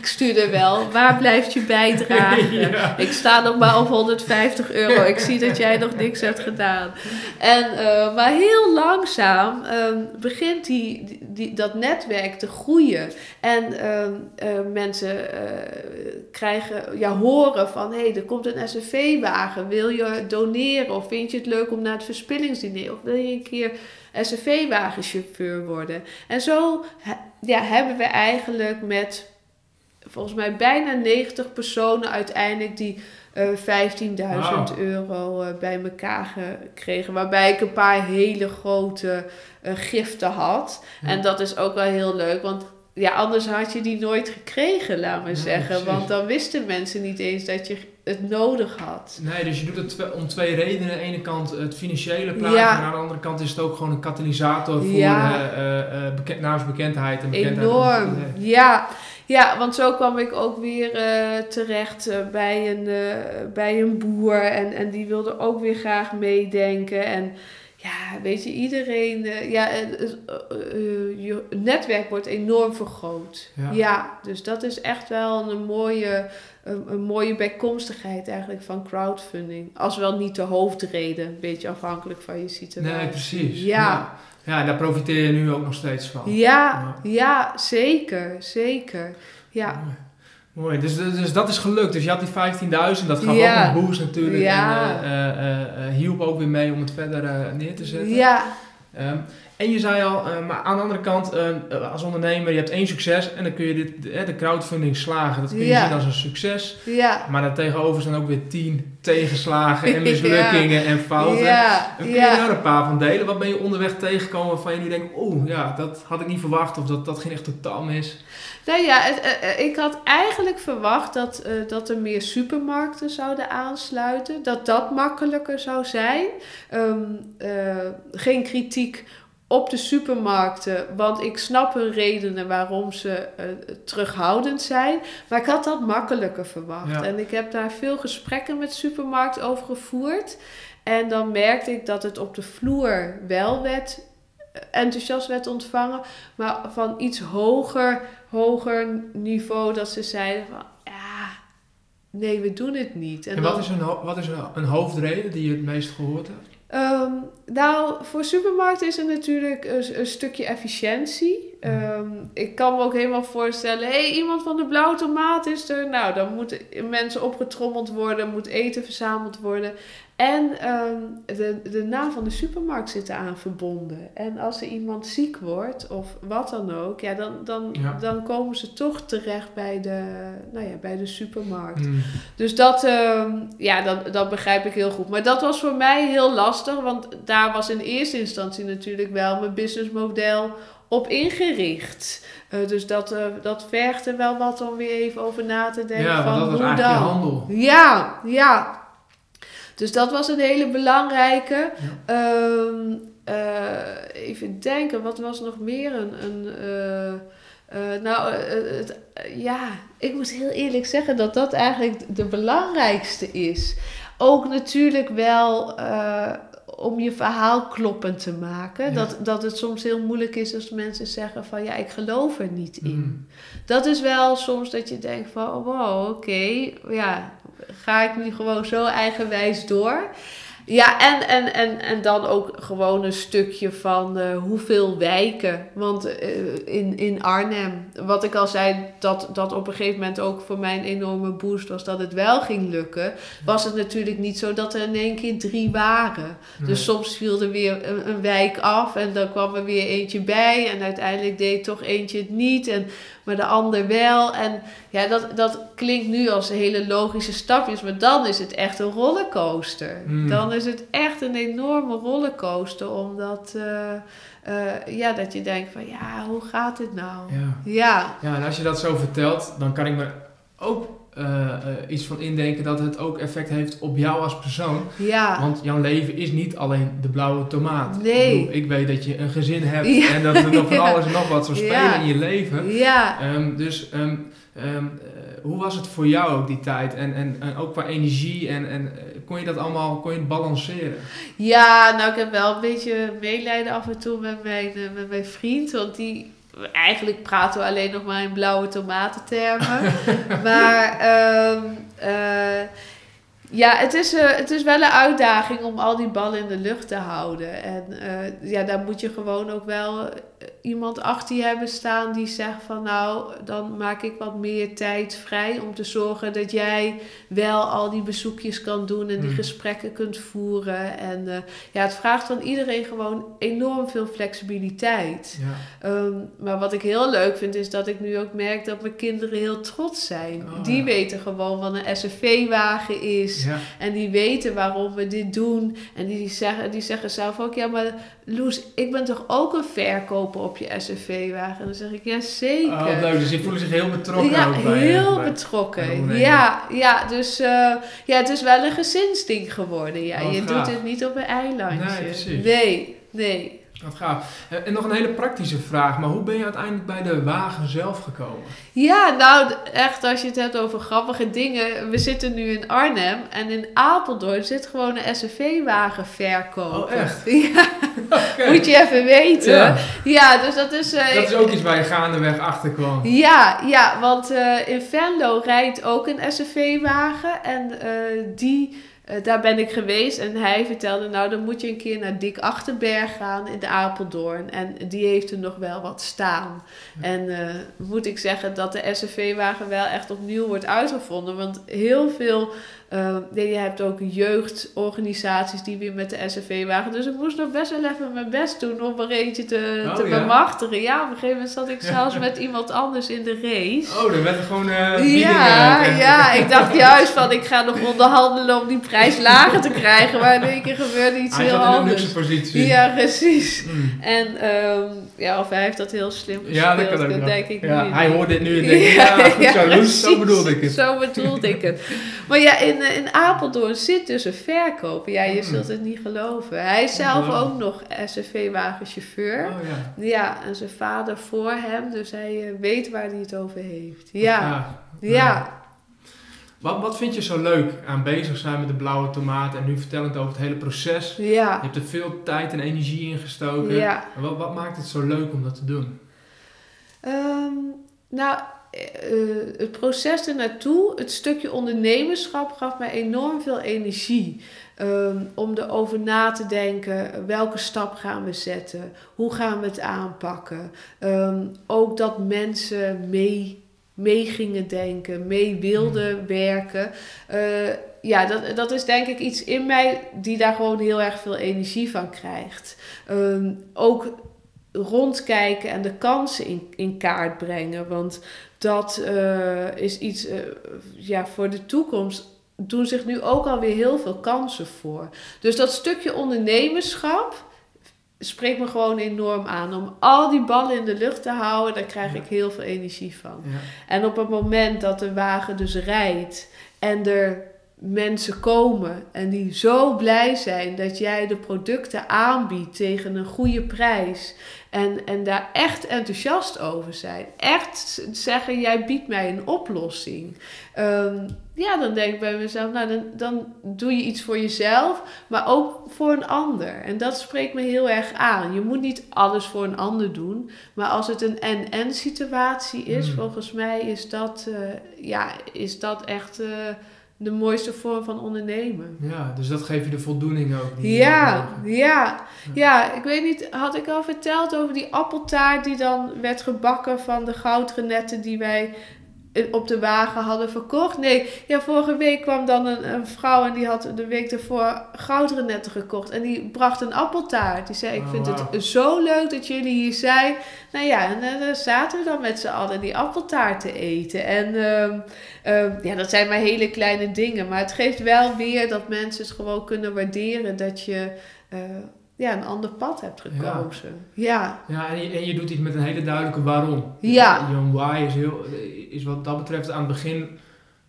ik stuurde wel. Waar blijft je bijdrage? <laughs> Ik sta nog maar op 150 euro. Ik zie dat jij nog niks hebt gedaan. En, uh, maar heel langzaam um, begint die, die, dat netwerk te groeien. En uh, uh, mensen krijgen, ja, horen van... hé, hey, er komt een SUV-wagen. Wil je doneren? Of vind je het leuk om naar het verspillingsdiner? Of wil je een keer SUV-wagenchauffeur worden. En zo ja, hebben we eigenlijk met volgens mij bijna 90 personen uiteindelijk die uh, eh, 15.000 euro uh, bij elkaar gekregen. Waarbij ik een paar hele grote uh, giften had. En dat is ook wel heel leuk, want ja, anders had je die nooit gekregen, laat maar zeggen. Want dan wisten mensen niet eens dat je het nodig had.
Nee, dus je doet het om twee redenen. Aan de ene kant het financiële plaatje, en aan de andere kant is het ook gewoon een katalysator voor ja. uh, uh, bekend, naamsbekendheid en bekendheid.
Enorm, ja. Ja, want zo kwam ik ook weer uh, terecht bij, een, bij een boer en, en die wilde ook weer graag meedenken. En ja, weet je, iedereen, uh, ja, uh, je netwerk wordt enorm vergroot. Ja. ja. dus dat is echt wel een mooie, een, een, mooie bijkomstigheid eigenlijk van crowdfunding. Als wel niet de hoofdreden, een beetje afhankelijk van je situatie.
Nee, precies. Ja. ja. en daar profiteer je nu ook nog steeds van.
Ja, ja, zeker, zeker. Ja.
Mooi, dus, dus dat is gelukt. Dus je had die 15.000, dat gaf ook een boost natuurlijk. Ja. En uh, uh, hielp ook weer mee om het verder neer te zetten. Ja. Um, en je zei al, uh, maar aan de andere kant, uh, als ondernemer, je hebt één succes en dan kun je dit, de, de crowdfunding slagen. Dat kun je zien als een succes. Ja. Maar daartegenover zijn ook weer tien tegenslagen en <laughs> mislukkingen en fouten. Ja. En kun je daar een paar van delen? Wat ben je onderweg tegengekomen waarvan je nu denkt, oeh, ja, dat had ik niet verwacht of dat, dat ging echt totaal mis?
Nou ja, het, uh, ik had eigenlijk verwacht dat, dat er meer supermarkten zouden aansluiten. Dat dat makkelijker zou zijn. Um, uh, geen kritiek op de supermarkten, want ik snap hun redenen waarom ze uh, terughoudend zijn. Maar ik had dat makkelijker verwacht. En ik heb daar veel gesprekken met supermarkt over gevoerd. En dan merkte ik dat het op de vloer wel werd enthousiast werd ontvangen, maar van iets hoger, hoger niveau dat ze zeiden van ja, nee, we doen het niet.
En, wat, is een, wat is een, een hoofdreden die je het meest gehoord hebt?
Um, nou, voor supermarkten is er natuurlijk een, een stukje efficiëntie. Um, ik kan me ook helemaal voorstellen, hé, hey, iemand van de blauwe tomaat is er. Nou, dan moeten mensen opgetrommeld worden, moet eten verzameld worden. En um, de, de naam van de supermarkt zit eraan verbonden. En als er iemand ziek wordt of wat dan ook, ja, dan, dan, dan komen ze toch terecht bij de, nou ja, bij de supermarkt. Mm. Dus dat, um, ja, dat, dat begrijp ik heel goed. Maar dat was voor mij heel lastig, want daar was in eerste instantie natuurlijk wel mijn businessmodel op ingericht. Uh, dus dat, uh, dat vergt er wel wat om weer even over na te denken.
Ja, van, dat was eigenlijk dan? handel.
Ja, ja. Dus dat was een hele belangrijke. Ja. Um, uh, even denken, wat was nog meer een. een uh, nou, het, ja, ik moet heel eerlijk zeggen dat dat eigenlijk de belangrijkste is. Ook natuurlijk wel om je verhaal kloppend te maken. Dat, dat het soms heel moeilijk is als mensen zeggen van ja, ik geloof er niet in. Mm. Dat is wel soms dat je denkt van oh, wow, oké, ja, ga ik nu gewoon zo eigenwijs door. Ja, en, en, en, en dan ook gewoon een stukje van uh, hoeveel wijken. Want uh, in, in Arnhem, wat ik al zei, dat, dat op een gegeven moment ook voor mij een enorme boost was dat het wel ging lukken. Was het natuurlijk niet zo dat er in één keer drie waren. Dus soms viel er weer een, een, wijk af en dan kwam er weer eentje bij. En uiteindelijk deed toch eentje het niet. En maar de ander wel. En ja, dat, dat klinkt nu als hele logische stapjes, maar dan is het echt een rollercoaster. Hmm. Dan is het echt een enorme rollercoaster. Omdat eh, eh, ja, dat je denkt van ja, hoe gaat dit nou?
Ja.
Ja,
ja, en als je dat zo vertelt, dan kan ik me ook eh, eh, iets van indenken dat het ook effect heeft op jou als persoon.
ja.
Want jouw leven is niet alleen de blauwe tomaat.
Nee.
Ik, bedoel, ik weet dat je een gezin hebt
Ja.
en dat er nog van <laughs>
Ja.
alles en nog wat zo spelen in je leven.
Ja,
Ehm, dus ehm, ehm, eh, hoe was het voor jou ook die tijd? En, en, en ook qua energie en, en kon je dat allemaal kon je het balanceren?
Ja, nou ik heb wel een beetje medelijden af en toe met mijn, met mijn vriend. Want die, eigenlijk praten we alleen nog maar in blauwe tomatentermen. <laughs> maar ehm, eh, ja, het is, eh, het is wel een uitdaging om al die ballen in de lucht te houden. En eh, ja, daar moet je gewoon ook wel iemand achter je hebben staan die zegt van nou, dan maak ik wat meer tijd vrij om te zorgen dat jij wel al die bezoekjes kan doen en die
Mm.
gesprekken kunt voeren. En eh, ja, het vraagt van iedereen gewoon enorm veel flexibiliteit.
Ja.
Ehm, maar wat ik heel leuk vind, is dat ik nu ook merk dat mijn kinderen heel trots zijn.
Oh,
die
ja.
weten gewoon wat een SUV-wagen is.
Ja.
En die weten waarom we dit doen. En die zeggen, die zeggen zelf ook, ja, maar Loes, ik ben toch ook een verkoper op je SUV-wagen? En dan zeg ik, ja, zeker.
Oh, leuk. Dus die voelen zich heel betrokken
Ja,
ook bij
heel
bij-
betrokken. Ja, ja, dus eh, ja, het is wel een gezinsding geworden. Ja.
Oh,
je
gaaf.
doet het niet op een eilandje.
Nee, precies.
Nee, nee.
Wat gaaf. Eh, En nog een hele praktische vraag, maar hoe ben je uiteindelijk bij de wagen zelf gekomen?
Ja, nou echt als je het hebt over grappige dingen. We zitten nu in Arnhem en in Apeldoorn zit gewoon een SUV-wagen verkopen.
Oh, echt? <laughs>
Ja, moet je even weten.
Ja.
Ja, dus dat is... eh,
Dat is ook iets waar je gaandeweg achter kwam.
Ja, ja want eh, in Venlo rijdt ook een SUV-wagen. En die, eh, daar ben ik geweest. En hij vertelde, nou dan moet je een keer naar Dick Achterberg gaan in de Apeldoorn. En die heeft er nog wel wat staan. En eh, moet ik zeggen dat de SUV-wagen wel echt opnieuw wordt uitgevonden. Want heel veel... eh, nee, je hebt ook jeugdorganisaties die weer met de SUV-wagen. Dus ik moest nog best wel even mijn best doen om er eentje te,
Oh,
te
ja?
bemachtigen. Ja, op een gegeven moment zat ik
Ja. <laughs>
zelfs met iemand anders in de race.
Oh, er werd er gewoon eh biedingen
ja,
en-
ja, ik dacht juist van ik ga nog onderhandelen om die prijs lager te krijgen. Maar in één keer gebeurde iets heel
zat in een
anders.
luxe positie.
Ja, precies.
Mm.
En ehm, ja, of hij heeft dat heel slim gespeeld,
Ja, dat kan ook
dat
nog.
denk ik
ja,
niet.
Hij hoort dit nu en <laughs> denkt, ja, goed zo, <laughs>
precies.
bedoelde ik het.
Zo bedoelde ik het. Maar ja, in, eh, in Apeldoorn zit dus een verkoper. Ja, je
Hmm.
zult het niet geloven. Hij is zelf ook nog SUV-wagenchauffeur.
Oh ja.
Ja, en zijn vader voor hem, dus hij eh, weet waar hij het over heeft. Ja,
Ja. Wat, wat vind je zo leuk aan bezig zijn met de blauwe tomaat en nu vertellend over het hele proces? Je hebt er veel tijd en energie in gestoken.
Ja.
Wat, wat maakt het zo leuk om dat te doen?
Ehm, nou, eh, het proces ernaartoe, het stukje ondernemerschap gaf mij enorm veel energie. Ehm, om erover na te denken, welke stap gaan we zetten? Hoe gaan we het aanpakken? Ehm, ook dat mensen mee, mee gingen denken, mee wilden werken. Eh, ja, dat, dat is denk ik iets in mij die daar gewoon heel erg veel energie van krijgt. Ehm, ook rondkijken en de kansen in, in kaart brengen. Want dat eh, is iets eh, ja, voor de toekomst. Doen zich nu ook alweer heel veel kansen voor. Dus dat stukje ondernemerschap spreekt me gewoon enorm aan. Om al die ballen in de lucht te houden, daar krijg
Ja.
ik heel veel energie van.
Ja.
En op het moment dat de wagen dus rijdt en er mensen komen en die zo blij zijn dat jij de producten aanbiedt tegen een goede prijs en, en daar echt enthousiast over zijn, echt zeggen jij biedt mij een oplossing. Ehm, ja, dan denk ik bij mezelf, nou dan, dan doe je iets voor jezelf, maar ook voor een ander. En dat spreekt me heel erg aan. Je moet niet alles voor een ander doen, maar als het een en-en situatie is,
Hmm.
volgens mij is dat, eh, ja, is dat echt eh, de mooiste vorm van ondernemen.
ja, dus dat geeft je de voldoening ook. die
Ja,
hebt.
ja, ja, ik weet niet, had ik al verteld over die appeltaart die dan werd gebakken van de goudrenetten die wij op de wagen hadden verkocht. Nee, ja, vorige week kwam dan een, een vrouw en die had de week ervoor goudrenetten gekocht. En die bracht een appeltaart. Die zei, ik
Oh,
vind het zo leuk dat jullie hier zijn. Nou ja, en eh, dan zaten we dan met z'n allen die appeltaart te eten. En ehm, ehm, ja, dat zijn maar hele kleine dingen. Maar het geeft wel weer dat mensen het gewoon kunnen waarderen dat je eh, ja, een ander pad hebt gekozen. Ja,
Ja, en je, en je doet iets met een hele duidelijke waarom.
Ja.
Je why is, heel, is wat dat betreft aan het begin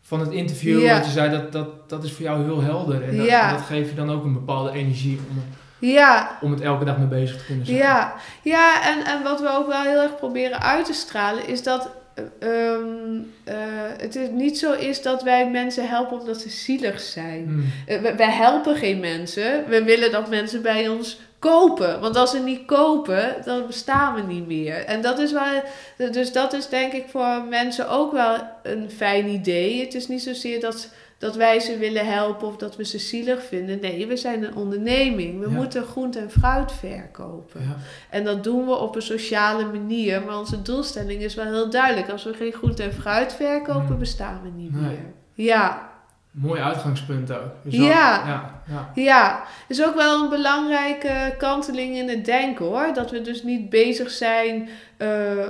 van het interview,
Ja.
wat je zei, dat, dat, dat is voor jou heel helder. En dat,
Ja.
dat geeft je dan ook een bepaalde energie om,
ja,
om het elke dag mee bezig te kunnen zijn.
Ja, ja en, en wat we ook wel heel erg proberen uit te stralen is dat eh, ehm, eh, het is niet zo is dat wij mensen helpen omdat ze zielig zijn.
Hmm.
Eh, we- wij helpen geen mensen. We willen dat mensen bij ons kopen. Want als ze niet kopen, dan bestaan we niet meer. En dat is wel, dus dat is denk ik voor mensen ook wel een fijn idee. Het is niet zozeer dat, dat wij ze willen helpen of dat we ze zielig vinden. Nee, we zijn een onderneming. We
Ja.
moeten groente en fruit verkopen.
Ja.
En dat doen we op een sociale manier. Maar onze doelstelling is wel heel duidelijk. Als we geen groente en fruit verkopen,
Hmm.
bestaan we niet
Nee.
meer. Ja,
Mooi uitgangspunt ook. Dus
Ja.
ook- ja, ja.
ja. is ook wel een belangrijke kanteling in het denken hoor. Dat we dus niet bezig zijn eh, eh,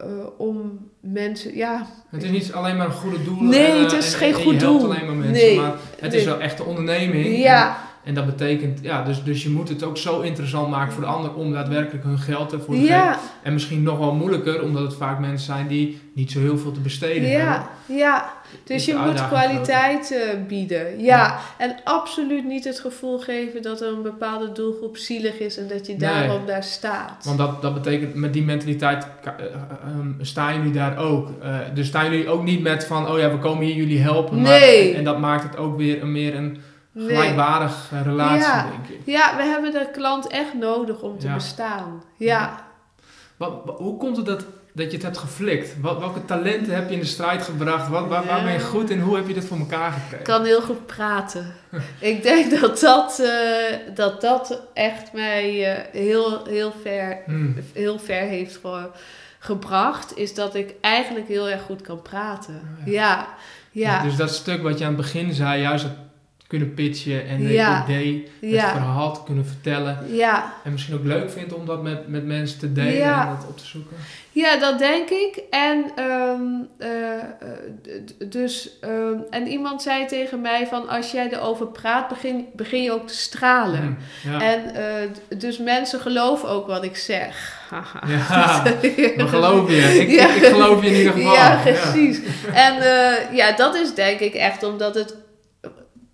eh, om mensen. Ja,
Het is niet alleen maar een goede doel.
Nee,
en,
het is
en-
geen
en
goed doel.
alleen maar mensen,
Nee.
maar het is wel echt een onderneming.
ja,
En dat betekent, ja, dus, dus je moet het ook zo interessant maken voor de ander om daadwerkelijk hun geld ervoor te geven.
ja,
En misschien nog wel moeilijker, omdat het vaak mensen zijn die niet zo heel veel te besteden hebben.
ja, ja.
Is
Dus je moet kwaliteit eh, bieden. Ja. en absoluut niet het gevoel geven dat er een bepaalde doelgroep zielig is en dat je
Nee.
daarom daar staat.
Want dat, dat betekent, met die mentaliteit eh, ehm, staan jullie daar ook. Eh, dus staan jullie ook niet met van, oh ja, we komen hier jullie helpen. Maar,
Nee.
en, en dat maakt het ook weer een, meer een
Nee.
relatie,
Ja.
denk ik.
Ja, we hebben de klant echt nodig om te
Ja.
bestaan. Ja.
Wat, wat- hoe komt het dat, dat je het hebt geflikt? Wat, welke talenten heb je in de strijd gebracht? Wat, waar, waar ben je goed in? Hoe heb je dit voor elkaar gekregen?
Ik kan heel goed praten. <laughs> ik denk dat dat, eh, dat, dat echt mij eh, heel, heel, ver,
Hmm.
heel ver heeft ge- gebracht. Is dat ik eigenlijk heel erg goed kan praten.
Oh
Ja, ja,
Dus dat stuk wat je aan het begin zei, juist het kunnen pitchen en het
Ja.
idee, het
ja,
verhaal te kunnen vertellen.
ja.
En misschien ook leuk vindt om dat met, met mensen te delen
Ja.
en dat op te zoeken.
Ja, dat denk ik. En, ehm, eh, dus, ehm, en iemand zei tegen mij van als jij erover praat, begin, begin je ook te stralen.
Hmm.
En eh, dus mensen geloven ook wat ik zeg.
ja, <laughs> we geloven je. Ik, ik geloof je in ieder geval.
Ja, precies. En eh, ja, dat is denk ik echt omdat het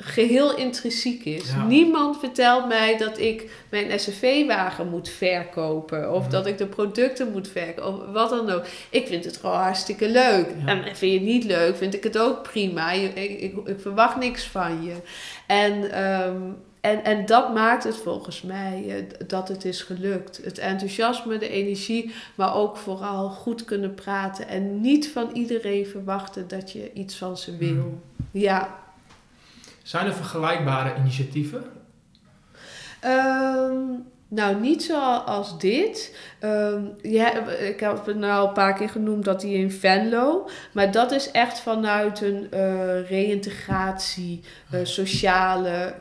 geheel intrinsiek is.
Ja.
Niemand vertelt mij dat ik mijn SUV-wagen moet verkopen. Of dat ik de producten moet verkopen. Of wat dan ook. Ik vind het gewoon hartstikke leuk.
Ja.
En vind je het niet leuk, vind ik het ook prima. Ik, ik, ik verwacht niks van je. En... ehm, en, en dat maakt het volgens mij eh, dat het is gelukt. Het enthousiasme, de energie, maar ook vooral goed kunnen praten en niet van iedereen verwachten dat je iets van ze wil.
Hmm.
Ja.
Zijn er vergelijkbare initiatieven?
Ehm, nou, niet zoals dit. Ehm, ja, ik heb het nou een paar keer genoemd dat die in Venlo. Maar dat is echt vanuit een eh reïntegratie, eh, sociale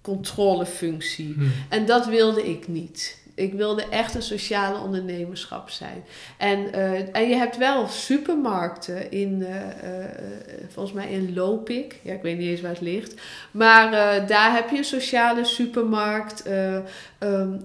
controlefunctie.
Hmm.
En dat wilde ik niet. Ik wilde echt een sociale ondernemerschap zijn. En, eh, en je hebt wel supermarkten in, eh, eh, volgens mij in Lopik. Ja, ik weet niet eens waar het ligt. Maar daar heb je een sociale supermarkt. eh, ehm,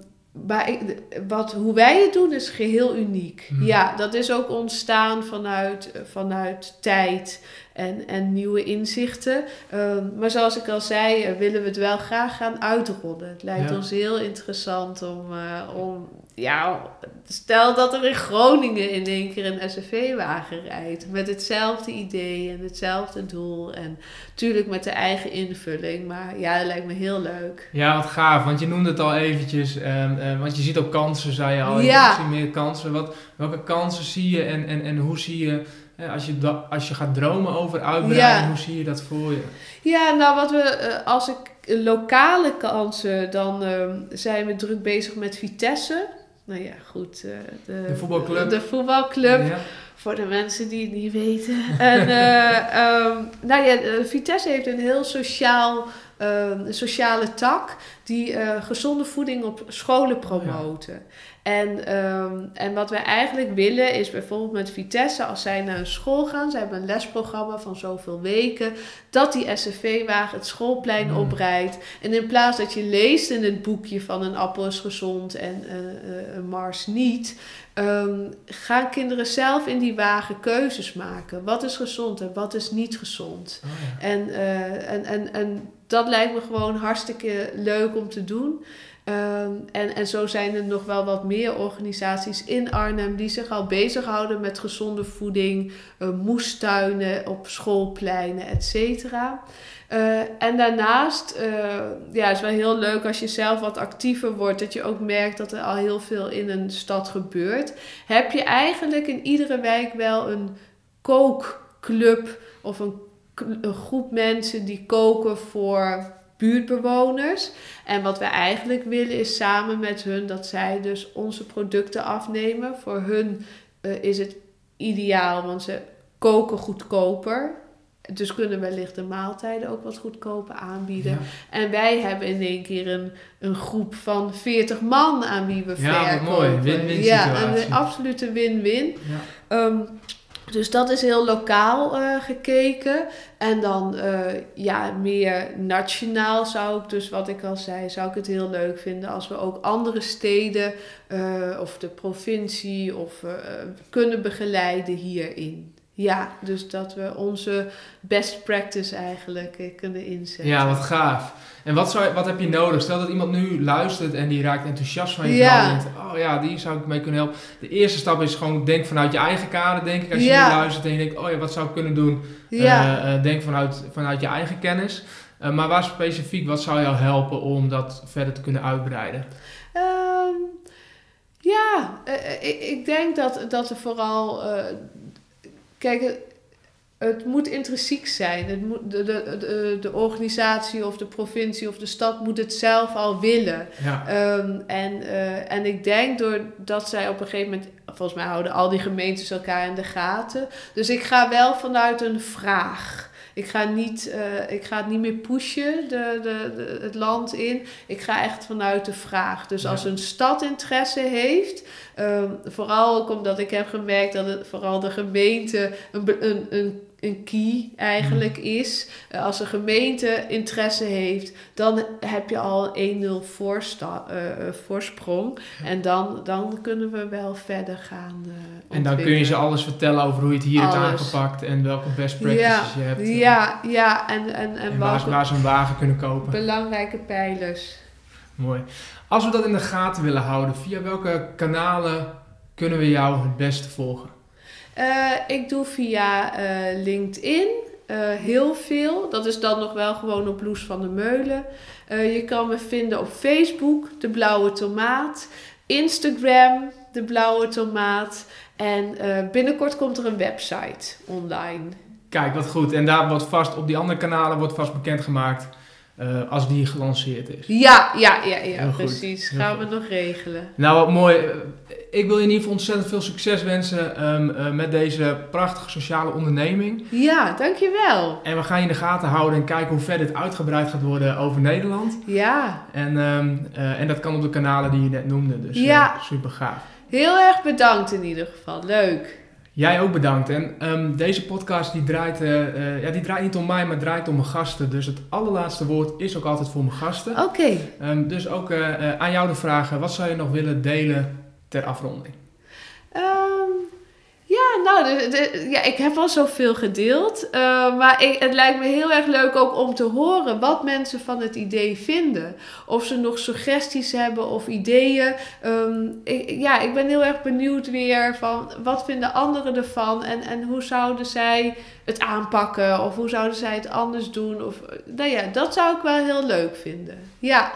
maar ik, wat, hoe wij het doen is geheel uniek.
Hmm.
Ja, dat is ook ontstaan vanuit, vanuit tijd en, en nieuwe inzichten. Ehm, maar zoals ik al zei, eh, willen we het wel graag gaan uitrollen. Het lijkt
Ja.
ons heel interessant om, eh, om, ja, stel dat er in Groningen in één keer een SUV-wagen rijdt. Met hetzelfde idee en hetzelfde doel. En natuurlijk met de eigen invulling. Maar ja, dat lijkt me heel leuk.
Ja, wat gaaf, want je noemde het al eventjes. ehm, eh, want je ziet ook kansen, zei je al.
Ja.
Ik zie meer kansen. Wat, welke kansen zie je en, en, en hoe zie je, als, je als je gaat dromen over uitbreiding,
Ja.
hoe zie je dat voor je?
Ja, nou wat we, eh, als ik lokale kansen, dan ehm, zijn we druk bezig met Vitesse. Nou ja, goed. eh, de,
De voetbalclub.
De voetbalclub.
Ja.
Voor de mensen die het niet weten. <laughs> En, eh, ehm, nou ja, Vitesse heeft een heel sociaal, ehm, sociale tak die gezonde voeding op scholen promoten. En, ehm, en wat wij eigenlijk willen is bijvoorbeeld met Vitesse, als zij naar een school gaan, ze hebben een lesprogramma van zoveel weken, dat die SCV-wagen het schoolplein
Mm.
oprijdt. En in plaats dat je leest in het boekje van een appel is gezond en eh, eh, een Mars niet, ehm, gaan kinderen zelf in die wagen keuzes maken. Wat is gezond en wat is niet gezond?
Oh, ja.
En, eh, en, en, en dat lijkt me gewoon hartstikke leuk om te doen. Ehm, en, en zo zijn er nog wel wat meer organisaties in Arnhem die zich al bezighouden met gezonde voeding, eh, moestuinen op schoolpleinen, et cetera. Eh, en daarnaast, eh ja, is wel heel leuk als je zelf wat actiever wordt, dat je ook merkt dat er al heel veel in een stad gebeurt. Heb je eigenlijk in iedere wijk wel een kookclub of een groep mensen die koken voor buurtbewoners. En wat we eigenlijk willen is samen met hun dat zij dus onze producten afnemen. Voor hun eh, is het ideaal, want ze koken goedkoper. Dus kunnen wellicht de maaltijden ook wat goedkoper aanbieden.
Ja.
En wij hebben in één keer een, een groep van 40 man aan wie we
Ja,
verkopen.
mooi. Win-win
Ja,
situatie.
een absolute win-win.
Ja.
Ehm, dus dat is heel lokaal eh, gekeken. En dan eh, ja, meer nationaal zou ik dus, wat ik al zei, zou ik het heel leuk vinden als we ook andere steden eh, of de provincie of kunnen begeleiden hierin. Ja, dus dat we onze best practice eigenlijk eh, kunnen inzetten.
Ja, wat gaaf. En wat, zou, wat heb je nodig? Stel dat iemand nu luistert en die raakt enthousiast van je
Ja.
verhaal. en denkt, oh ja, die zou ik mee kunnen helpen. De eerste stap is gewoon denk vanuit je eigen kader, denk ik. Als je
Ja.
nu luistert en je denkt, oh ja, wat zou ik kunnen doen?
Ja.
Eh, eh, denk vanuit, vanuit je eigen kennis. Maar waar specifiek, wat zou jou helpen om dat verder te kunnen uitbreiden?
Ehm, ja, ik, ik denk dat, dat er vooral. Kijk, het, het moet intrinsiek zijn. Het moet, de, de, de, de organisatie of de provincie of de stad moet het zelf al willen.
Ja,
Ehm, en, eh, en ik denk doordat zij op een gegeven moment, volgens mij houden al die gemeentes elkaar in de gaten. Dus ik ga wel vanuit een vraag. Ik ga, niet, eh, ik ga het niet meer pushen, de, de, de- het land in. Ik ga echt vanuit de vraag. Dus
Ja.
als een stad interesse heeft, ehm, vooral ook omdat ik heb gemerkt dat het vooral de gemeente een, een, een, een key eigenlijk is. Eh, als een gemeente interesse heeft, dan heb je al 1-0 voorsta- eh, eh, voorsprong. En dan, dan kunnen we wel verder gaan.
en dan kun je ze alles vertellen over hoe je het hier hebt aangepakt en welke best practices
ja,
je hebt.
Ja, ja, en, en, en,
en waar, waar ze een wagen kunnen kopen.
belangrijke pijlers.
Mooi. Als we dat in de gaten willen houden, via welke kanalen kunnen we jou het beste volgen?
Eh, ik doe via eh, LinkedIn eh, heel veel. Dat is dan nog wel gewoon op Loes van de Meulen. Je kan me vinden op Facebook, De Blauwe Tomaat. Instagram, De Blauwe Tomaat. En binnenkort komt er een website online.
Kijk, wat goed. En daar wordt vast, op die andere kanalen wordt vast bekendgemaakt eh als die gelanceerd is.
Ja, ja, ja, ja precies. Gaan we nog regelen.
Nou, wat mooi. Eh, Ik wil je in ieder geval ontzettend veel succes wensen ehm, eh, met deze prachtige sociale onderneming.
Ja, dankjewel.
En we gaan je in de gaten houden en kijken hoe ver dit uitgebreid gaat worden over Nederland.
Ja,
En, ehm, eh, en dat kan op de kanalen die je net noemde. Dus
Ja.
super gaaf.
heel erg bedankt in ieder geval. Leuk.
Jij ook bedankt. En ehm, deze podcast die draait, eh, eh, ja, die draait niet om mij, maar draait om mijn gasten. Dus het allerlaatste woord is ook altijd voor mijn gasten.
Oké.
Ehm, dus ook eh, aan jou de vraag, wat zou je nog willen delen ter afronding?
Ehm, ja, nou, ja, ik heb al zoveel gedeeld. eh, maar ik, het lijkt me heel erg leuk ook om te horen wat mensen van het idee vinden. Of ze nog suggesties hebben of ideeën. Ehm, ik, ja, ik ben heel erg benieuwd weer van wat vinden anderen ervan en, en hoe zouden zij het aanpakken of hoe zouden zij het anders doen. Of, nou ja, dat zou ik wel heel leuk vinden. Ja,